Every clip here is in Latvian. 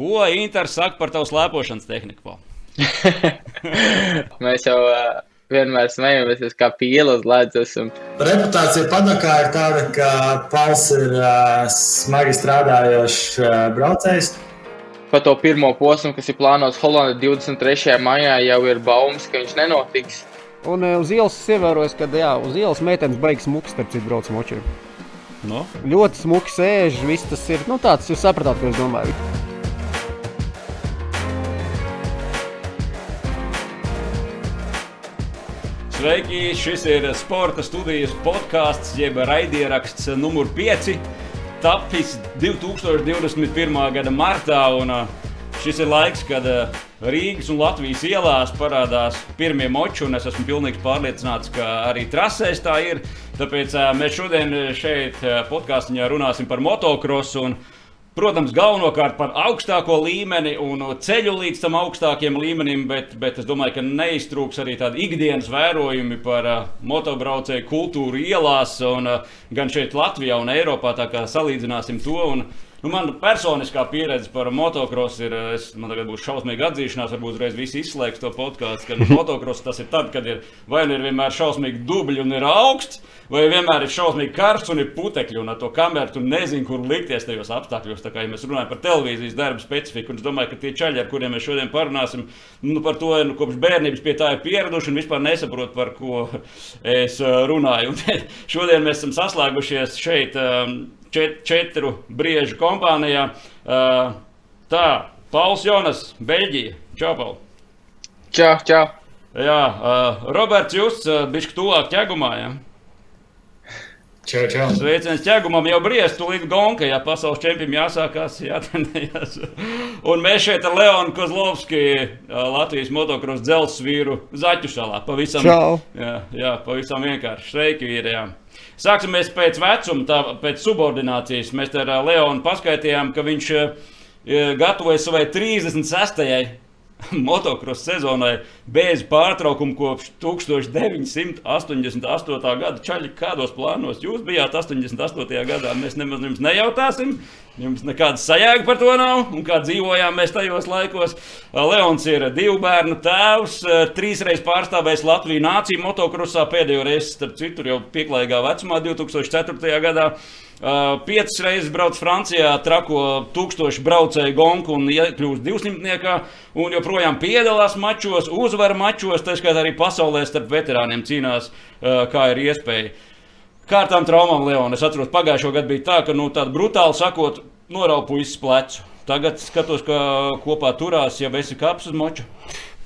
Ko Inters saka par tavu slēpošanas tehniku? Mēs jau uh, vienmēr smejamies, kā pīla uz ledus. Un... Reputācija padakā ir tāda, ka Pauls ir uh, smagi strādājošs uh, braucējs. Pa to pirmo posmu, kas ir plānots Holandē 23. maijā, jau ir baumas, ka viņš nenotiks. Un uz ielas es ievēroju, ka jā, uz ielas meitenes baigs smuks, starp citu, brauc močiem. No? Ļoti smuki sēž, viss tas ir. Nu, tāds jūs sapratāt, ko es domāju. Sveiki! Šis ir sporta studijas podkāsts, jeb raidieraksts numur 5. Tapis 2021. gada martā. Un, šis ir laiks, kad Rīgas un Latvijas ielās parādās pirmie moči, un es esmu pilnīgi pārliecināts, ka arī trasēs tā ir. Tāpēc mēs šodien šeit podkāstā runāsim par motocrossu. Protams, galvenokārt par augstāko līmeni un ceļu līdz tam augstākiem līmenim, bet, bet es domāju, ka neiztrūks arī tādi ikdienas vērojumi par uh, motobraucēju kultūru ielās, un, uh, gan šeit Latvijā un Eiropā. Tā kā salīdzināsim to. Un, Nu, man personiskā pieredze par motocrossu ir, es, man tagad būs šausmīga atzīšanās, varbūt uzreiz visi izslēgs to podkāstu, ka motocross tas ir tad, kad ir vai nu ir vienmēr šausmīgi dubļi un ir augsts, vai vienmēr ir šausmīgi karsts un ir putekļi, un ar to kameru tu nezini, kur likties tajos apstākļos. Tā kā ja mēs runājam par televīzijas darbu specifiku, un es domāju, ka tie čaļi, ar kuriem mēs šodien parunāsim, nu, par to nu, kopš bērnības pie tā ir pieraduši un vispār nesaprot, par ko es uh, runāju. Un šodien mēs esam saslēgušies šeit. Um, čet, četru briežu kompānijā. Uh, tā, Pauls Jonas, Beļģija. Čau, Paul! Čau, čau! Jā, uh, Roberts Justs, uh, bišķi tuvāk ķegumā. Ja? Čau, čau. Sveiciens ķegumam jau briest, tu līdz gonka, ja pasaules čempionam jāsākās, jātrenējas. Un mēs šeit ar Leonu Kozlovski, Latvijas motocross dzelzs vīru Zaķu salā. Pavisam, Čau. jā, jā, pavisam vienkārši. Sveiki, vīri! Sāksim pēc vecuma, tā, pēc subordinācijas. Mēs ar Leonu paskaidrojām, ka viņš gatavojas savai 36. motocross sezonai bez pārtraukuma kopš 1988. gada. Čaļi, kādos plānos jūs bijāt 88. gadā? Mēs nemaz jums nejautāsim. Jums nekāda sajēga par to nav. Un kā dzīvojām mēs tajos laikos? Leons ir divu bērnu tēvs, trīsreiz pārstāvējis Latviju nāciju motocrossā pēdējo reizi, starp citu, jau pieklājīgā vecumā, 2004. gadā. Uh, piecas reizes brauc Francijā, trako tūkstošu braucēju gonku un iekļūst divsimtniekā. Un joprojām piedalās mačos, uzvar mačos, tā skaitā arī pasaulē starp veterāniem cīnās, uh, kā ir iespēja. Kārtām traumām Leona. Es atceros, pagājušo gadu bija tā, ka nu, tāda brutāli sakot, noraupu puisis plecu. Tagad skatos, ka kopā turās, ja esi kāpis uz moču.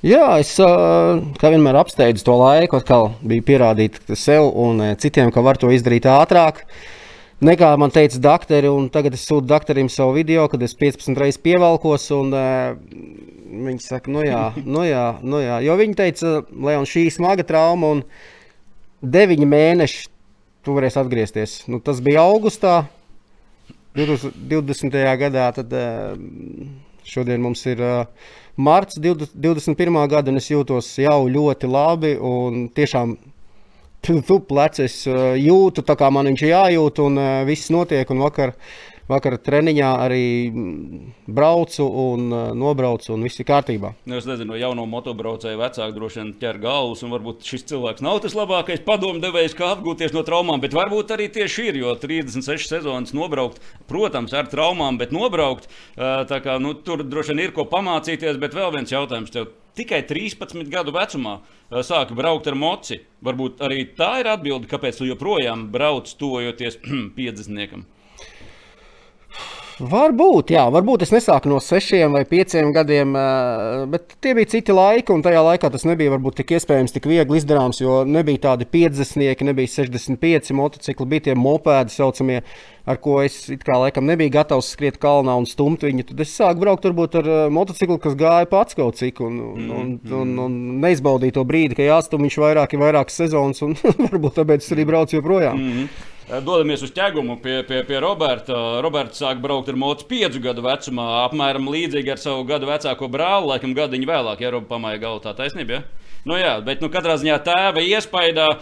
Jā, es kā vienmēr apsteidzu to laiku, kad bija pierādīts sev un citiem, ka var to izdarīt ātrāk. Nekā man teica doktori, un tagad es sūtu doktoram savu video, kad es 15 reizes pievelkos. Un, uh, viņi saka, nu jā, nu jā, nu jā. Jo viņi teica, Leon, šī ir smaga trauma, un 9 mēneši tu varēsi atgriezties. Nu, tas bija augustā, 2020. gadā. Tad uh, šodien mums ir. Uh, Marts 20, 21. gada, un es jūtos jau ļoti labi. Tiešām tu, plecs jūtu, tā kā man viņš ir jājūt, un viss notiek. Un vakar, vakar treniņā arī braucu un uh, nobraucu, un viss ir kārtībā. Nu, es nezinu, jauno motobraucēju vecāku droši vien ķer galvas, un varbūt šis cilvēks nav tas labākais padomdevējs, kā atgūties no traumām, bet varbūt arī tieši ir, jo 36 sezonas nobraukt, protams, ar traumām, bet nobraukt, uh, tā kā nu, tur droši vien ir ko pamācīties, bet vēl viens jautājums tev tikai 13 gadu vecumā sāka braukt ar moci. Varbūt arī tā ir atbilde, kāpēc tu joprojām brauc tuvojoties 50. Varbūt, jā, varbūt es nesāku no sešiem vai pieciem gadiem, bet tie bija citi laiki, un tajā laikā tas nebija varbūt tik iespējams, tik viegli izdarāms, jo nebija tādi 50, nebija 65 motocikli, bija tie mopēdi saucamie, ar ko es kā laikam nebiju gatavs skriet kalnā un stumt viņu. Tad es sāku braukt varbūt ar motociklu, kas gāja pats kaut cik, un, un, un, un, un neizbaudīju to brīdi, ka jāstum viņš vairāk, ir vairākas sezonas, un varbūt tāpēc es arī braucu joprojām. Mm -hmm. Dodamies uz ķēgumu pie, pie, pie Roberta. Roberts sāk braukt ar mocu piecu gadu vecumā, apmēram līdzīgi ar savu gadu vecāko brāli, laikam gadiņu vēlāk, ja Roberta pamāja galvu. Tā taisnība, ja? Nu, jā, bet nu, katrā ziņā tēva iespējā uh,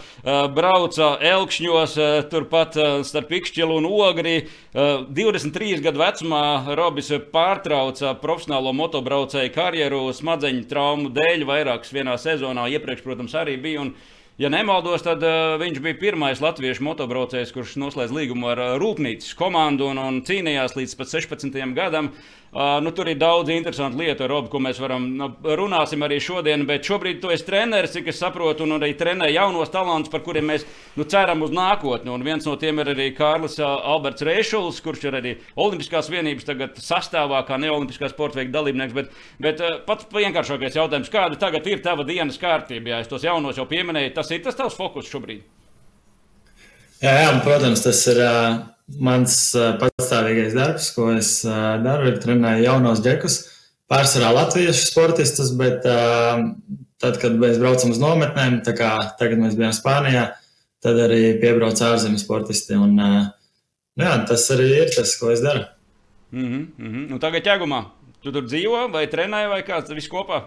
brauca Elkšņos, uh, turpat uh, starp Pikšķilu un Ogri. Uh, 23 gadu vecumā Robis pārtrauca profesionālo motobraucēju karjeru smadzeņu traumu dēļ vairākas vienā sezonā. Iepriekš, protams, arī bija. Un, Ja nemaldos, tad uh, viņš bija pirmais latviešu motobraucējs, kurš noslēdz līgumu ar uh, Rūpnīcas komandu un, un cīnījās līdz 16. gadam. Uh, nu, tur ir daudz interesantu lietu, Rob, ko mēs varam nu, runāsim arī šodien. Bet šobrīd tu esi treneris, cik es saprotu, un arī trenē jaunos talantus, par kuriem mēs nu, ceram uz nākotni. Un viens no tiem ir arī Kārlis uh, Alberts Reišuls, kurš ir arī Olimpiskās vienības sastāvā, kā neolimpiskā sporta veikta dalībnieks. Bet, bet uh, pats vienkāršākais jautājums, kāda tagad ir tava dienas kārtība? Ja es tos jaunos jau pieminēju, tas ir tas tavs fokus šobrīd. Jā, jā, protams, tas ir. Uh Mans patstāvīgais darbs, ko es daru, ir trenēt jaunos džekus, pārsvarā latviešu sportistus, bet tad, kad mēs braucam uz nometnēm, tā kā tagad mēs bijām Spānijā, tad arī piebrauc ārzemju sportisti. Un, jā, tas arī ir tas, ko es daru. Mm -hmm, mm -hmm. Nu, tagad ķēgumā. Tu tur dzīvo vai trenē vai kāds viss kopā?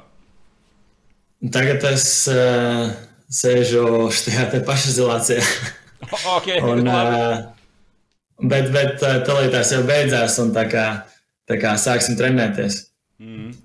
Tagad es uh, sēžu šajā pašizolācijā. okay, un, uh, Bet, bet eh, tālītās jau beidzās, un tā kā, tā kā sāksim trenēties. Mm.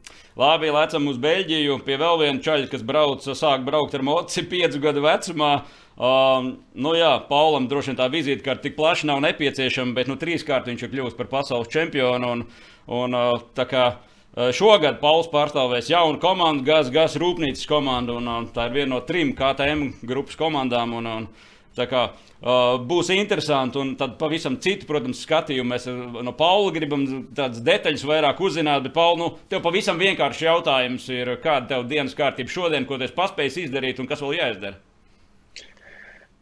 Labi, lecam uz Beļģiju. Pie vēl viena čaļa, kas brauc, sāk braukt ar moci piecu gadu vecumā. Um, nu jā, Paulam droši vien tā vizītkarte tik plaša nav nepieciešama, bet nu, trīskārt viņš ir kļuvis par pasaules čempionu. Un, un, uh, tā kā uh, šogad Pauls pārstāvēs jaunu komandu, Gaz Rūpnīcas komandu, un, un tā ir viena no trim KTM grupas komandām. Un, un, Tā kā uh, būs interesanti, un tad pavisam citu, protams, skatījumu. Mēs no Paula gribam tādas detaļas vairāk uzzināt, bet, Paul, nu, tev pavisam vienkārši jautājums ir, kāda tev dienas kārtība šodien, ko tu paspējis izdarīt un kas vēl jāizdara?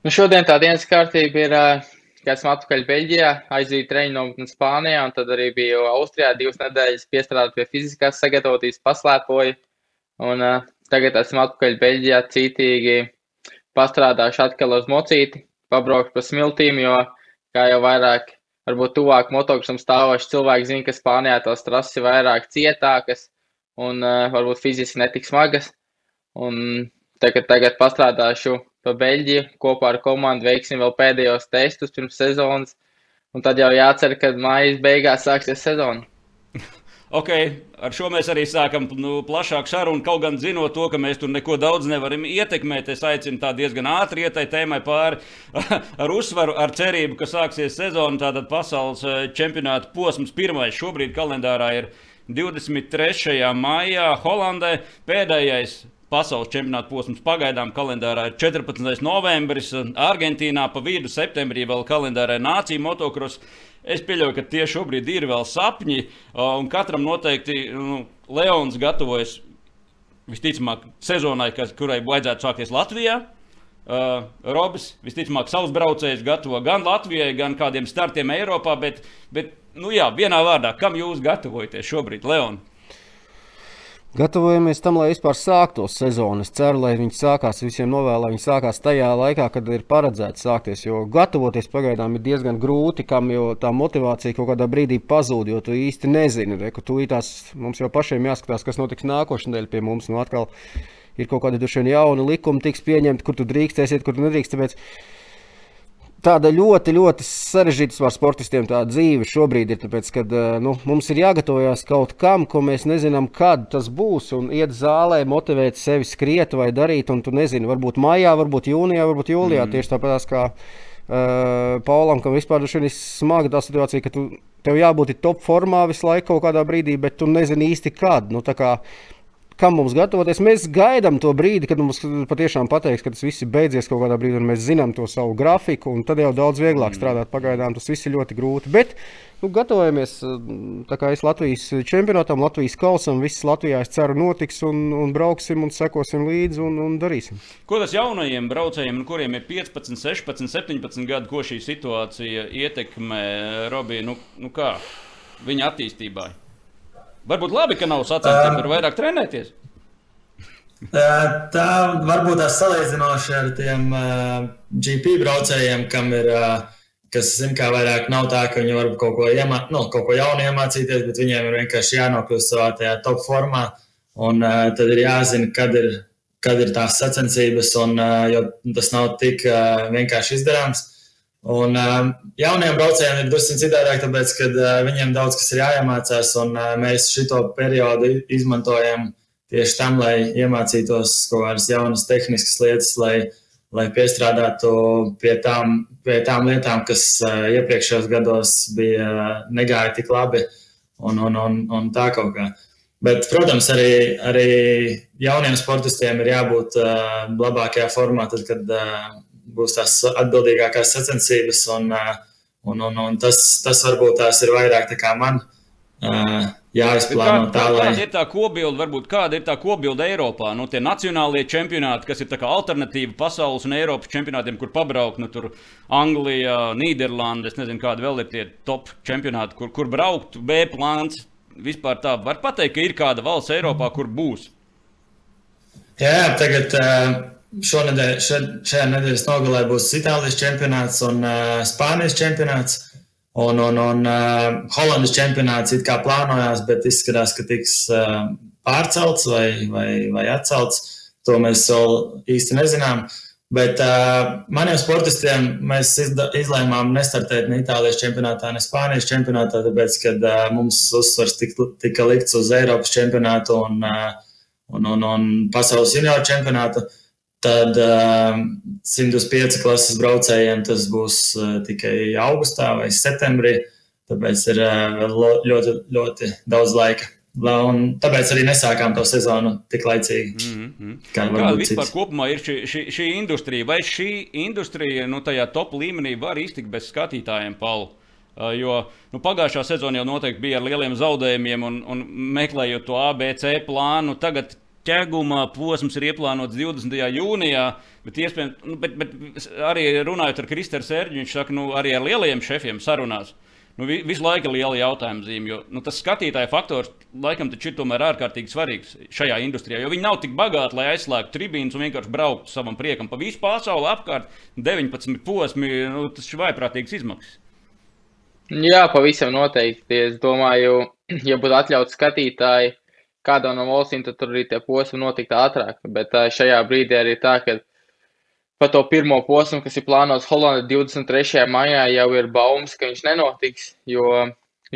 Nu, šodien tā dienas kārtība ir, kad esmu atpakaļ Beļģijā, aizvīju treniņu no Spānijā, un tad arī biju Austrijā divas nedēļas piestrādāt pie fiziskās sagatavotības, paslēpoju, un uh, tagad esmu atpakaļ Beļģijā cītīgi pastrādāšu atkal uz mocīti, pabraukšu pa smiltīm, jo, kā jau vairāk, varbūt tuvāk motokram stāvoši cilvēki zina, ka Spānijā tās trases ir vairāk cietākas un uh, varbūt fiziski netik smagas. Un tagad, tagad pastrādāšu pa Beļģiju kopā ar komandu, veiksim vēl pēdējos testus pirms sezonas, un tad jau jācer, ka mājas beigās sāksies sezona. Ok, ar šo mēs arī sākam nu, plašāku sarunu. Kaut gan zinot to, ka mēs tur neko daudz nevaram ietekmēt, es aicinu tā diezgan ātri ietai tēmai pāri ar uzsvaru, ar cerību, ka sāksies sezona. Tātad pasaules eh, čempionāta posms pirmais šobrīd kalendārā ir 23. maijā Holandē. Pēdējais pasaules čempionāta posms pagaidām kalendārā ir 14. novembris, Argentīnā pa vidu septembrī vēl kalendārā ir nācija motocross. Es pieļauju, ka tie šobrīd ir vēl sapņi, un katram noteikti nu, Leons gatavojas visticamāk sezonai, kas, kurai vajadzētu sākties Latvijā. Uh, Robis visticamāk savus braucējus gatavo gan Latvijai, gan kādiem startiem Eiropā, bet, bet nu jā, vienā vārdā, kam jūs gatavojaties šobrīd, Leon? Gatavojamies tam, lai vispār sāktos sezona. Es ceru, lai viņi sākās, visiem novēlu, lai viņi sākās tajā laikā, kad ir paredzēts sākties. Jo gatavoties pagaidām ir diezgan grūti, kam jau tā motivācija kaut kādā brīdī pazūd, jo tu īsti nezini, re, ka tūlītās mums jau pašiem jāskatās, kas notiks nākošais nedēļa pie mums. Nu, atkal ir kaut kādi jauni likumi, tiks pieņemti, kur tu drīkstēsiet, kur tu nedrīkst. Tāpēc tāda ļoti, ļoti sarežģīta sportistiem tā dzīve šobrīd ir. Tāpēc, kad nu, mums ir jāgatavojas kaut kam, ko mēs nezinām, kad tas būs. Un iet zālē, motivēt sevi skriet vai darīt. Un tu nezini, varbūt maijā, varbūt jūnijā, varbūt jūlijā. Mm. Tieši tāpat kā uh, Paulam, kam vispār ir smaga tā situācija, ka tu, tev jābūt top formā visu laiku kaut kādā brīdī, bet tu nezini īsti kad. Nu, kam mums gatavoties. Mēs gaidām to brīdi, kad mums patiešām pateiks, ka tas viss ir beidzies kaut kādā brīdī, un mēs zinām to savu grafiku, un tad jau daudz vieglāk strādāt. Pagaidām tas viss ir ļoti grūti. Bet, nu, gatavojamies es Latvijas čempionātam, Latvijas kausam. Viss Latvijā, es ceru, notiks, un, un brauksim un sekosim līdzi un, un darīsim. Ko tas jaunajiem braucējiem, kuriem ir 15, 16, 17 gadi, ko šī situācija ietekmē Robiju, nu, nu kā viņa attīstībai? Varbūt labi, ka nav sacensību, tur vairāk trenēties. Tā varbūt tā salīdzinoši ar tiem uh, GP braucējiem, kam ir, uh, kas, zin, kā vairāk nav tā, ka viņi var kaut ko, iemā, nu, kaut ko jaunu iemācīties, bet viņiem ir vienkārši jānokļūst savā tajā top formā. Un uh, tad ir jāzina, kad ir kad ir tās sacensības, un jo tas nav tik vienkārši izdarāms. Un jauniem braucējiem ir drusku citādāk, tāpēc, ka viņiem daudz kas ir jāiemācās, un mēs šo periodu izmantojam tieši tam, lai iemācītos kaut kādas jaunas tehniskas lietas, lai, lai piestrādātu pie tām, pie tām lietām, kas iepriekšējos gados bija negāja tik labi, un, un, un, un tā kaut kā. Bet, protams, arī, arī jauniem sportistiem ir jābūt uh, labākajā formā, tad, kad uh, būs tās atbildīgākās sacensības. Un, uh, un, un, un tas, tas varbūt tās ir vairāk kā man. Uh, jāizplāno kā, tā, lai. Kāda ir tā kopbilde, varbūt kāda ir tā kopbilde Eiropā? Nu, tie nacionālie čempionāti, kas ir alternatīva pasaules un Eiropas čempionātiem, kur pabraukt, nu, tur Anglijā, Nīderlandē, es nezinu, kādi vēl ir tie top čempionāti, kur, kur braukt, B plāns, vispār tā var pateikt, ka ir kāda valsts Eiropā, kur būs? Jā, tagad šonadēļ, šajā nedēļas nogalē būs Itālijas čempionāts un uh, Spānijas čempionāts. Un, un, un uh, Holandas čempionāts it kā plānojās, bet izskatās, ka tiks uh, pārcelts vai, vai, vai atcelts. To mēs vēl īsti nezinām. Uh, Bet uh, maniem sportistiem mēs izlēmām nestartēt ne Itālijas čempionātā, ne Spānijas čempionātā, tāpēc, ka uh, mums uzsvars tika, tika likts uz Eiropas čempionātu un, uh, un, un, un pasaules junioru čempionātu. Tad uh, 105 klases braucējiem tas būs uh, tikai augustā vai septembrī, tāpēc ir uh, ļoti, ļoti daudz laika. Un tāpēc arī nesākām to sezonu tik laicīgi. Mm -hmm. Kā Kāda vispār cits. kopumā ir šī, šī, šī industrija? Vai šī industrija nu, tajā top līmenī var iztikt bez skatītājiem, Pauli? Uh, jo nu, pagājušā sezona jau noteikti bija ar lieliem zaudējumiem un, un meklējot to ABC plānu. Tagad ķēguma posms ir ieplānots 20. jūnijā, bet, nu, bet, bet arī runājot ar Kristēnu Sērģu, viņš saka, nu, arī ar lielajiem šefiem sarunās. Nu, visu laiku ir liela jautājuma zīme. Jo nu, tas skatītāja faktors laikam ir tomēr ārkārtīgi svarīgs šajā industrijā. Jo viņi nav tik bagāti, lai aizslēgtu tribīnas un vienkārši brauktu savam priekam pa visu pasauli apkārt. 19 posmi, nu, tas ir vaiprātīgs izmaksas. Jā, pavisam noteikti. Es domāju, ja būtu atļauts skatītāji kādā no valstīm, tad tur arī tie posmi notiktu ātrāk. Bet šajā brīdī arī tā, ka par to pirmo posmu, kas ir plānots Holandē 23. maijā, jau ir baumas, ka viņš nenotiks, jo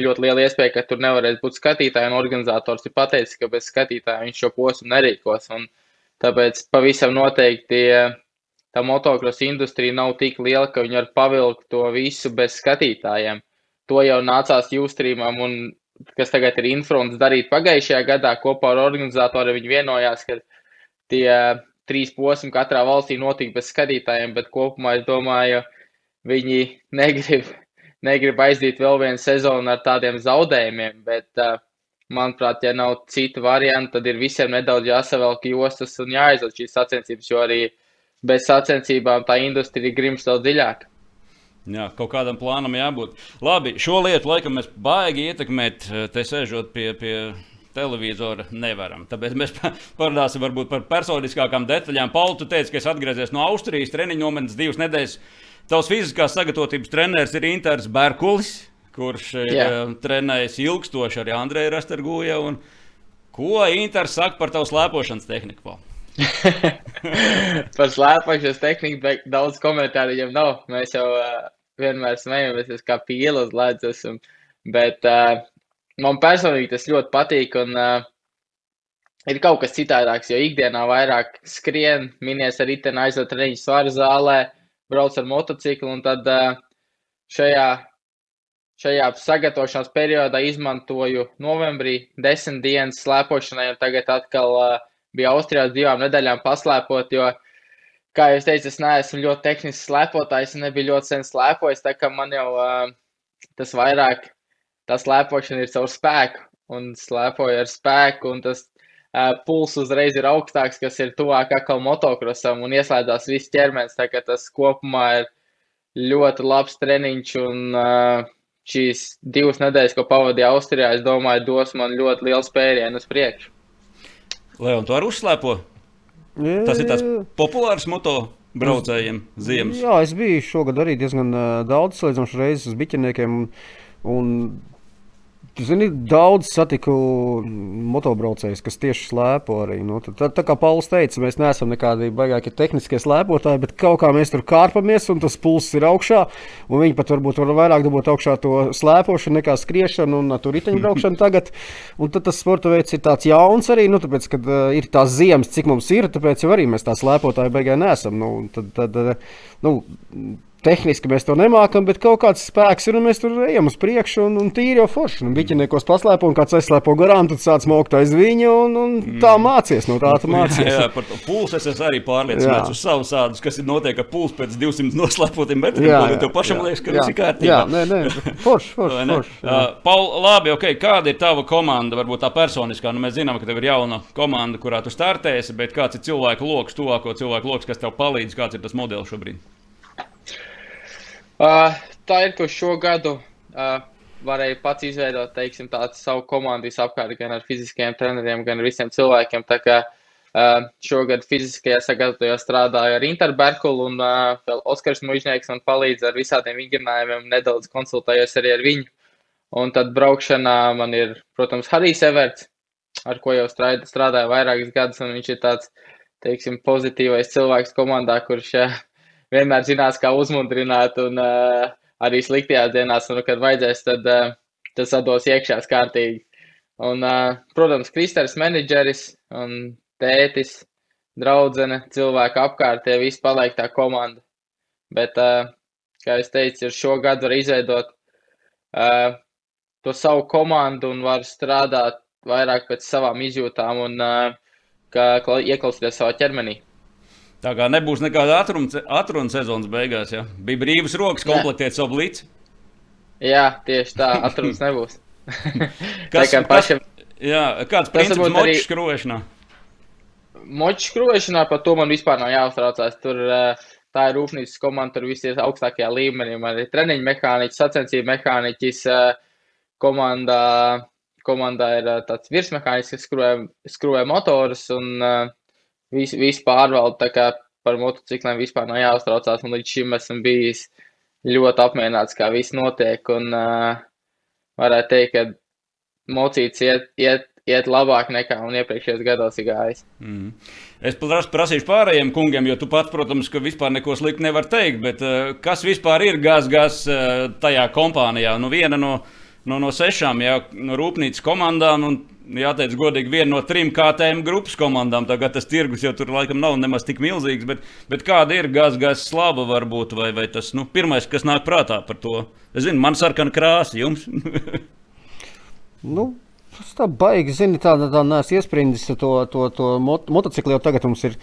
ļoti liela iespēja, ka tur nevarēs būt skatītāji, un organizators ir pateicis, ka bez skatītāja viņš šo posmu nerīkos. Un tāpēc pavisam noteikti tā motocross industrija nav tik liela, ka viņi var pavilkt to visu bez skatītājiem. To jau nācās jūstrīmam, un kas tagad ir infrons darīt pagājušajā gadā kopā ar organizatoriem, viņi vienojās, ka tie trīs posmi katrā valstī notika bez skatītājiem, bet kopumā es domāju, viņi negrib, negrib aizdīt vēl vienu sezonu ar tādiem zaudējumiem. Bet, uh, manuprāt, ja nav citu variantu, tad ir visiem nedaudz jāsavelk jostas un jāaizved šīs sacensības, jo arī bez sacensībām tā industrija grimst vēl dziļāk. Jā, kaut kādam plānam jābūt. Labi, šo lietu laikam mēs baigi ietekmēt, te sēžot pie, pie televizora nevaram. Tāpēc mēs parunāsim varbūt par personiskākām detaļām. Pauli, tu teici, ka es atgriezies no Austrijas treniņu nometnes divas nedēļas. Tavs fiziskās sagatavotības treneris ir Inters Berkulis, kurš ir uh, trenējis ilgstoši arī Andreja Rastergūja. Ko Inters saka par tavu slēpošanas tehniku? par slēpošanas tehniku daudz komentāru viņam nav. Mēs jau uh, vienmēr smejamies, kā pīles ledus. Bet uh, man personīgi tas ļoti patīk. Un, uh, ir kaut kas citādāks, jo ikdienā vairāk skrien, minies ar riteni, aizved treniņu svaru zālē, brauc ar motociklu. Un tad šajā, šajā sagatavošanās periodā izmantoju novembrī desmit dienas slēpošanai, un tagad atkal uh, bija Austrijā divām nedēļām paslēpot. Jo, kā jau teicu, es neesmu ļoti tehnisks slēpotājs, nebiju ļoti sen slēpojis, tā kā man jau uh, tas vairāk tā slēpošana ir caur spēku un slēpoja ar spēku. Un tas uh, pulss uzreiz ir augstāks, kas ir tuvāk atkal motokrosam un ieslēdzās viss ķermenis. Tā kā tas kopumā ir ļoti labs treniņš. Un uh, šīs divas nedēļas, ko pavadīju Austrijā, es domāju, dos man ļoti lielu spērienu uz priekšu. Leon, tu arī uzslēpo? Jā, tas ir tāds populārs moto braucējiem ziemas. Jā, es biju šogad arī diezgan daudz slēdzošu reizes uz biķeniekiem. Un, un Zini, daudz satiku motobraucējus, kas tieši slēpo arī. Nu, tā, tā, kā Pauls teica, mēs neesam nekādi baigākie tehniskie slēpotāji, bet kaut kā mēs tur kārpamies un tas pulss ir augšā. Viņi pat varbūt var vairāk dabūt augšā to slēpošanu nekā skriešanu un tur riteņbraukšanu tagad. Un tad tas sporta veids ir tāds jauns arī, nu, tāpēc, kad uh, ir tās ziemas, cik mums ir, tāpēc arī mēs tā slēpotāji beigās neesam. Nu, tad, tad, nu, tehniski mēs to nemākam, bet kaut kāds spēks ir un mēs tur ejam uz priekšu un, un tīri jau forši. Un biķiniekos paslēpo un kāds aizslēpo garām, tad sāc mokt aiz viņa un, un tā mm. mācies. No tā tu mācies. Jā, jā par to pulsu es arī pārliecināts uz savu sādus, kas ir notiek ar pulsu pēc 200 noslēpotiem metriem. Jā, jā, tev pašam jā, liekas, ka jā, viss ir kārtībā. Jā, nē, nē, forši, forši. forši uh, Paul, labi, ok, kāda ir tava komanda, varbūt tā personiskā? Nu, mēs zinām, ka tev ir jauna komanda, kurā tu startēsi, bet kāds ir cilvēku lokus, tuvāko cilvēku lokus, kas tev palīdz, kāds ir tas modelis šobrīd? Uh, tā ir, ka šo gadu uh, varēja pats izveidot teiksim, tādu savu komandu apkārt gan ar fiziskajiem treneriem, gan ar visiem cilvēkiem. Tā kā uh, šogad fiziskajā sagatavotajā strādāju ar Interberkulu un uh, vēl Oskars Mužnieks man palīdz ar visādiem vingrinājumiem, nedaudz konsultējos arī ar viņu. Un tad braukšanā man ir, protams, Harijs Everts, ar ko jau strādāju vairākus gadus, un viņš ir tāds, teiksim, pozitīvais cilvēks komandā, kurš uh, vienmēr zinās, kā uzmundrināt, un uh, arī sliktajās dienās, un, kad vajadzēs, tad uh, tas atdos iekšā kārtīgi. Un, uh, protams, Kristers, menedžeris un tētis, draudzene, cilvēki apkārt, tie visi paliek tā komanda. Bet, uh, kā es teicu, ar šo gadu var izveidot uh, to savu komandu un var strādāt vairāk pēc savām izjūtām un uh, ieklausīties savā ķermenī. Tā kā nebūs nekāda atruna sezonas beigās. Ja? Bija brīvas rokas komplektēt savu blīci. Jā, tieši tā, atrunas nebūs. kas, kā pašam, kas, jā, kāds princips moču arī... skrovēšanā? Moču skrovēšanā par to man vispār nav jāuztraucās. Tur tā ir rūpnīcas komanda, tur viss ir augstākajā līmenī. Man ir treniņu mehāniķis, sacensību mehāniķis, eh, komandā, komandā ir tāds virsmehāniķis, kas skrūvē, skrūvē motorus un visu, visu pārvaldu, tā kā par motocikliem vispār nav jāuztraucās. Un līdz šim esmu bijis ļoti apmierināts, kā viss notiek. Un uh, varētu teikt, ka mocīts iet, iet, iet labāk nekā un iepriekšējos gados ir gājis. Mm. Es prasīšu pārējiem kungiem, jo tu pats, protams, ka vispār neko sliktu nevar teikt, bet uh, kas vispār ir gaz-gaz uh, tajā kompānijā? Nu, viena no, no, no sešām jau no rūpnīcas komandām. Un, jāteic, godīgi, viena no trim KTM grupas komandām. Tagad tas tirgus jau tur laikam nav nemaz tik milzīgs, bet, bet kāda ir gāzes slava varbūt, vai, vai tas nu, pirmais, kas nāk prātā par to? Es zinu, man sarkana krāsa jums. nu. Tas tā baigi, zini, tā, tā, tā neesmu iesprindis to, to, to mot motociklu jau tagad mums ir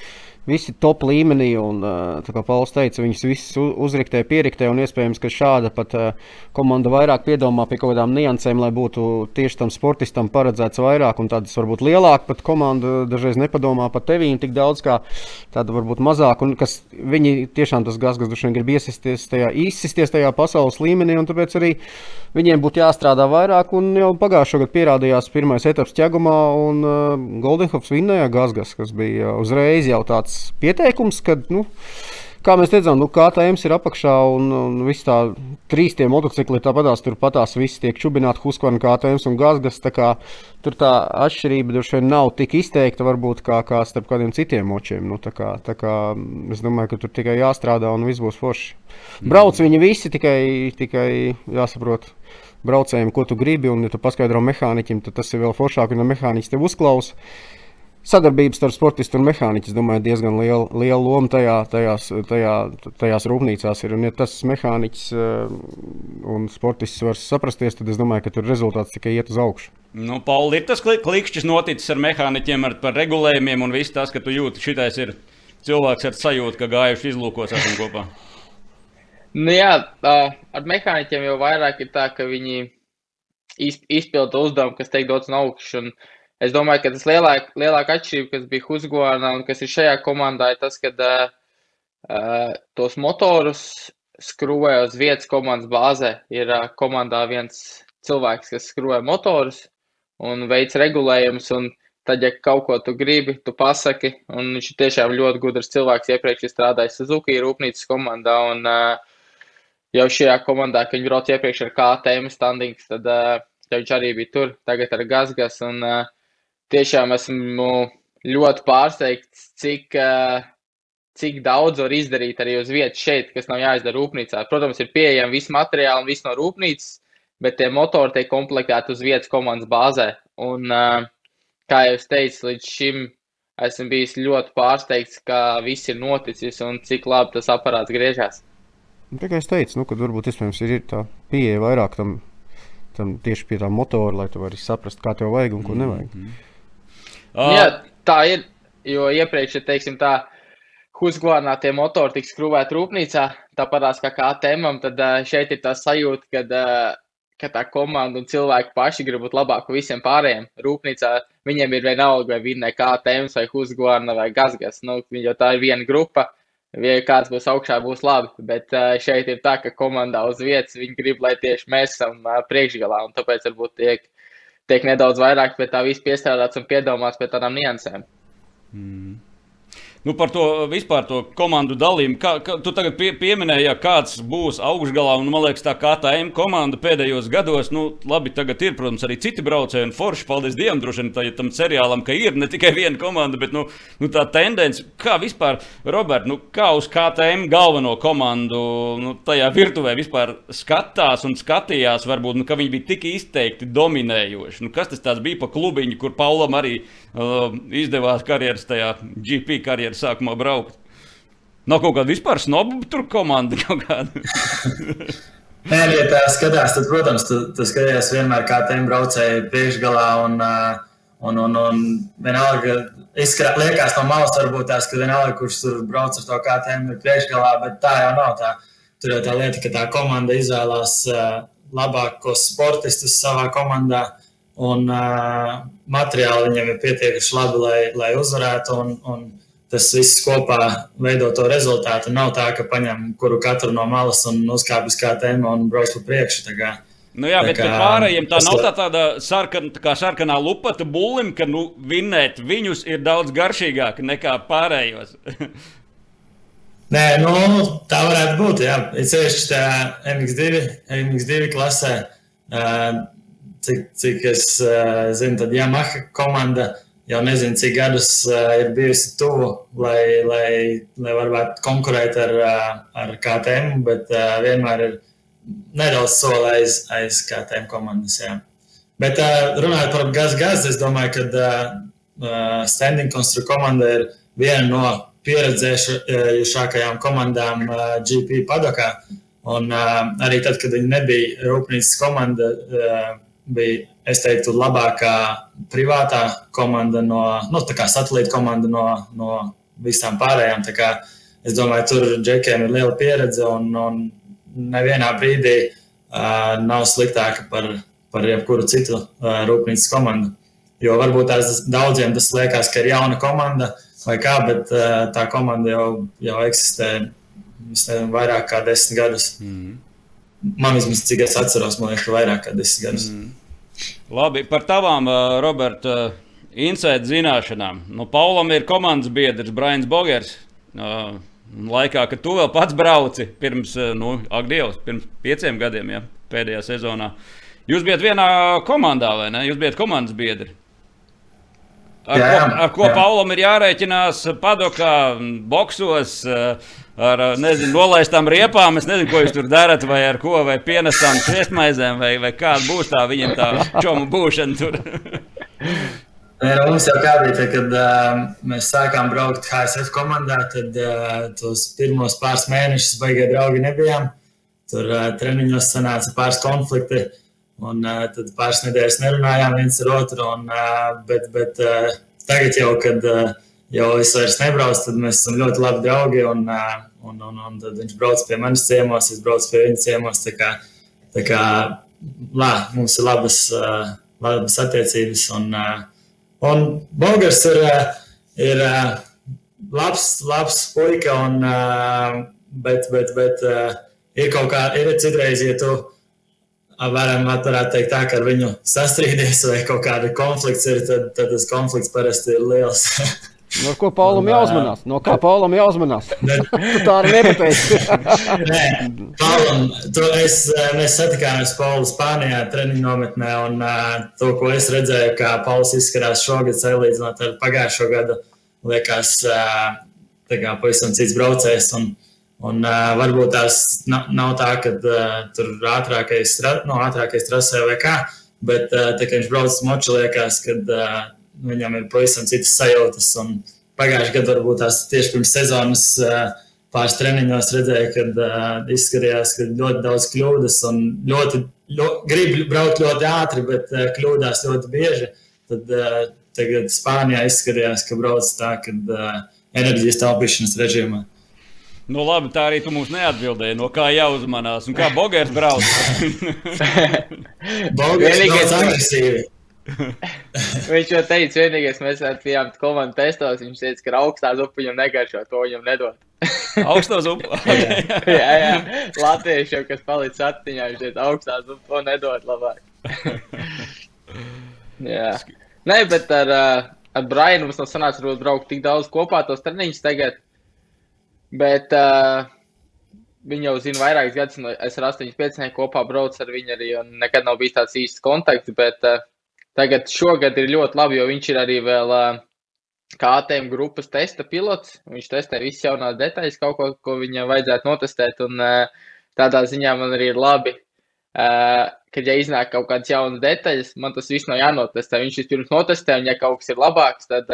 visi top līmenī. Un, kā Pauls teica, viņus visus uzriktē, pieriktē. Un iespējams, ka šāda pat komanda vairāk piedomā pie kaut kādām niansēm, lai būtu tieši tam sportistam paredzēts vairāk. Un tādas varbūt lielāka pat komanda dažreiz nepadomā par tevīm tik daudz, kā tāda varbūt mazāk. Un kas viņi tiešām tas gas, kas droši vien grib iesisties tajā, izsisties tajā pasaules līmenī. Un tāpēc arī viņiem būtu jāstrādā vairāk. Un jau pagājušā gada pierādījās pirmais etaps ķegumā un uh, Goldenhofs vinnēja Gazgas, kas bija uzreiz jau tāds tāds pieteikums, ka, nu, kā mēs redzam, nu, KTM ir apakšā un, un viss tā trīs tie motocikli tāpatās, tur patās viss tiek čubināti Huskvarna, KTM un Gazgas. Tā kā, tur tā atšķirība droši vien nav tik izteikta varbūt kā, kā starp kādiem citiem močiem. Nu, tā kā, tā kā, es domāju, ka tur tikai jāstrādā un viss būs forši. Brauc viņi visi, tikai, tikai jāsaprot braucējiem, ko tu gribi, un, ja tu paskaidro mehāniķim, tad tas ir vēl foršāk, un ja mehāniķis tev uzklausa sadarbības starp sportistu un mehāniķu, es domāju, diezgan liela, liela loma tajā, tajās, tajā, tajās rūpnīcās ir. Un, ja tas mehāniķis uh, un sportists var saprasties, tad es domāju, ka tur rezultāts tikai iet uz augšu. Nu, Pauli, ir tas klikšķis noticis ar mehāniķiem, ar, par regulējumiem un viss tas, ka tu jūti, šitais ir cilvēks ar sajūtu, ka gājuši izlūkos esam kopā. Nu jā, ar mehāniķiem jau vairāk ir tā, ka viņi izpilda uzdevumu, kas tiek dots no augšas. Es domāju, ka tas lielāk, lielākā atšķirība, kas bija Husgornā un kas ir šajā komandā, ir tas, ka uh, tos motorus skrūvē uz vietas komandas bāzē. Ir uh, komandā viens cilvēks, kas skrūvē motorus un veids regulējumus. Un tad, ja kaut ko tu gribi, tu pasaki. Un viņš ir tiešām ļoti gudrs cilvēks. Iepriekš strādājis Suzuki rūpnīcas komandā. Un, uh, jau šajā komandā, kad viņi brauc iepriekš ar KTM standings, tad uh, viņš arī bija tur, tagad ar Gazgas. Un, uh, tiešām esmu ļoti pārsteigts, cik, uh, cik daudz var izdarīt arī uz vietas šeit, kas nav jāizdara rūpnīcā. Protams, ir pieejami visi materiāli un viss no rūpnīcas, bet tie motori tiek komplektēti uz vietas komandas bāzē. Un, uh, kā jau es teicu, līdz šim esmu bijis ļoti pārsteigts, ka viss ir noticis un cik labi tas aparāts griežas. Nu, Tikai es teicu, nu, ka varbūt iespējams ir tā pieeja vairāk tam, tam tieši pie tā motora, lai tu varētu saprast, kā tev vajag un ko nevajag. Mm -hmm. Uh. Jā, tā ir. Jo iepriekš, ja teiksim tā, Husqvarnā tie motori tiks skrūvēti rūpnīcā, tāpatās kā KTM, tad šeit ir tā sajūta, ka, uh, ka tā komanda un cilvēki paši grib būt labāki visiem pārējiem. Rūpnīcā viņiem ir vienalga, vai vinnē KTM vai Husqvarna vai Gazgas, nu, jo tā ir viena grupa ja kāds būs augšā, būs labi. Bet šeit ir tā, ka komandā uz vietas viņi grib, lai tieši mēs esam priekšgalā. Tāpēc varbūt tiek, tiek nedaudz vairāk pie tā viss piestrādāts un piedomāts pie tādām niansēm. Mm. Nu, par to vispār to komandu dalījumu. Kā, kā, tu tagad pie, pieminēji, ja kāds būs augšgalā, un man liekas, tā kā tā M komanda pēdējos gados, nu, labi, tagad ir, protams, arī citi braucēji, un forši, paldies Dievam, droši vien tā, ja tam seriālam, ka ir ne tikai viena komanda, bet nu, nu, tā tendence, kā vispār, Robert, nu, kā uz KTM galveno komandu nu, tajā virtuvē vispār skatās un skatījās, varbūt, nu, ka viņi bija tik izteikti dominējoši. Nu, kas tas bija pa klubiņu, kur Paulam arī uh, izdevās karjeras tajā GP karjerā? Karjeras sākumā braukt. Nav kaut kāda vispār snobu tur komanda kaut kāda. Nē, ja tā skatās, tad, protams, tu, tu skaties vienmēr kā tiem braucēji priekšgalā un, un, un, un vienalga, izskatās, liekas no malas varbūt tās, ka vienalga, kurš tur brauc ar to kā tiem ir priekšgalā, bet tā jau nav tā. Tur jau tā lieta, ka tā komanda izvēlās labākos sportistus savā komandā un materiāli viņam ir pietiekuši labi, lai, lai uzvarētu. Un, un tas viss kopā veido to rezultātu. Nav tā, ka paņem kuru katru no malas un uzkāpjas kā tēma un brauc pa priekšu. Nu jā, bet kā, pārējiem tā nav tā tāda sarkan, tā sarkanā lupata bulim, ka nu, vinnēt viņus ir daudz garšīgāk nekā pārējos. Nē, nu, tā varētu būt. Jā, sevišķi tā MX2, MX2 klasē. Cik, cik es zinu, tad Yamaha komanda jau nezinu, cik gadus uh, ir bijusi tuvu, lai, lai, lai varētu konkurēt ar, uh, ar KTM, bet uh, vienmēr ir nedaudz soli aiz, aiz KTM komandas. Jā. Bet uh, runājot par gaz-gaz, es domāju, ka uh, standing construct komanda ir viena no pieredzējušākajām komandām uh, GP padokā. Un uh, arī tad, kad viņi nebija rūpnīcas komanda, uh, bija es teiktu, labākā privātā komanda no, nu, tā kā satelīta komanda no, no visām pārējām. Es domāju, tur džekiem ir liela pieredze un, un nevienā brīdī uh, nav sliktāka par, par jebkuru citu uh, rūpnīcas komandu. Jo varbūt tās daudziem tas liekas, ka ir jauna komanda vai kā, bet uh, tā komanda jau, jau eksistē nezinu, vairāk kā desmit gadus. Mm. Man vismaz, cik es atceros, man liekas, vairāk kā desmit gadus. Mm. Labi, par tavām, uh, Roberta, uh, insēta zināšanām. Nu, Paulam ir komandas biedrs Brains Bogers. Uh, laikā, kad tu vēl pats brauci, pirms, nu, ak, Dievs, pirms pieciem gadiem, ja, pēdējā sezonā. Jūs bijat vienā komandā, vai ne? Jūs bijat komandas biedri. Ar, jā, ko, ar ko jā. Paulam ir jārēķinās padokā, boksos, ar nezinu, nolaistām riepām. Es nezinu, ko jūs tur darat, vai ar ko, vai pienestām sviestmaizēm, vai, vai kāda būs tā viņiem tā čomu būšana tur. Nē, nu, mums jau kā bija, tā, kad uh, mēs sākām braukt HSF komandā, tad uh, tos pirmos pāris mēnešus baigie draugi nebijām. Tur uh, treniņos sanāca pāris konflikti. Un uh, tad pāris nedēļas nerunājām viens ar otru. Un, uh, bet bet uh, tagad, jau, kad uh, jau es vairs nebraucu, tad mēs esam ļoti labi draugi. Un, uh, un, un, un tad viņš brauc pie manis ciemos, es braucu pie viņa ciemos. Tā kā, tā kā lā, mums ir labas, labas attiecības. Un, un Bogars ir, ir labs, labs puika, un, bet, bet, bet ir kaut kā, ir citreiz, ja tu varam varētu teikt tā, ka ar viņu sastrīdies vai kaut kāda konflikts ir, tad, tad tas konflikts parasti ir liels. No ko Paulam jāuzmanās? No kā Paulam jāuzmanās? tā arī nepateici. Nē, Paulam, tu, es, mēs satikāmies Paulu Spānijā treniņu nometnē, un uh, to, ko es redzēju, kā Pauls izskatās šogad, salīdzinot ar pagājušo gadu, liekas, tā kā pavisam cits braucējs. Un, Un, varbūt tās nav, nav tā, ka tur ātrākais, no ātrākais trasē vai kā, bet tā kā viņš brauc uz moču, liekas, ka uh, viņam ir pavisam citas sajūtas. Un pagājušajā gadā varbūt tās tieši pirms sezonas uh, pāris treniņos redzēju, kad uh, izskatījās, ka ļoti daudz kļūdas un ļoti, ļoti grib braukt ļoti ātri, bet uh, kļūdās ļoti bieži. Tad tagad Spānijā izskatījās, ka brauc tā, kad uh, enerģijas taupīšanas režīmā. Nu, labi, tā arī tu mums neatbildēji. No kā jāuzmanās un kā Bogers brauc? Bogers brauc agresīvi. viņš jau teica, vienīgais, mēs bijām komandas testos. Viņš teica, ka augstā zupa viņam negaršo, to viņam nedod. augstā zupa? jā, jā. Latviešiem, kas palicis atmiņā, viņš teica, augstā zupa to nedod labāk. jā. Nē, bet ar, ar Brianu mums nav sanācis braukt tik daudz kopā tos treniņus tagad. Bet uh, viņi jau zina vairākus gadus, no es ar 8,5 kopā braucu ar viņu arī, un nekad nav bijis tāds īsts kontakts. Bet uh, tagad šogad ir ļoti labi, jo viņš ir arī vēl uh, KTM grupas testa pilots. Viņš testē visas jaunās detaļas, kaut ko, ko viņam vajadzētu notestēt. Un tādā ziņā man arī ir labi. Kad ja iznāk kaut kādas jaunas detaļas, man tas viss nav jānotestē. Viņš vispirms notestē, un ja kaut kas ir labāks, tad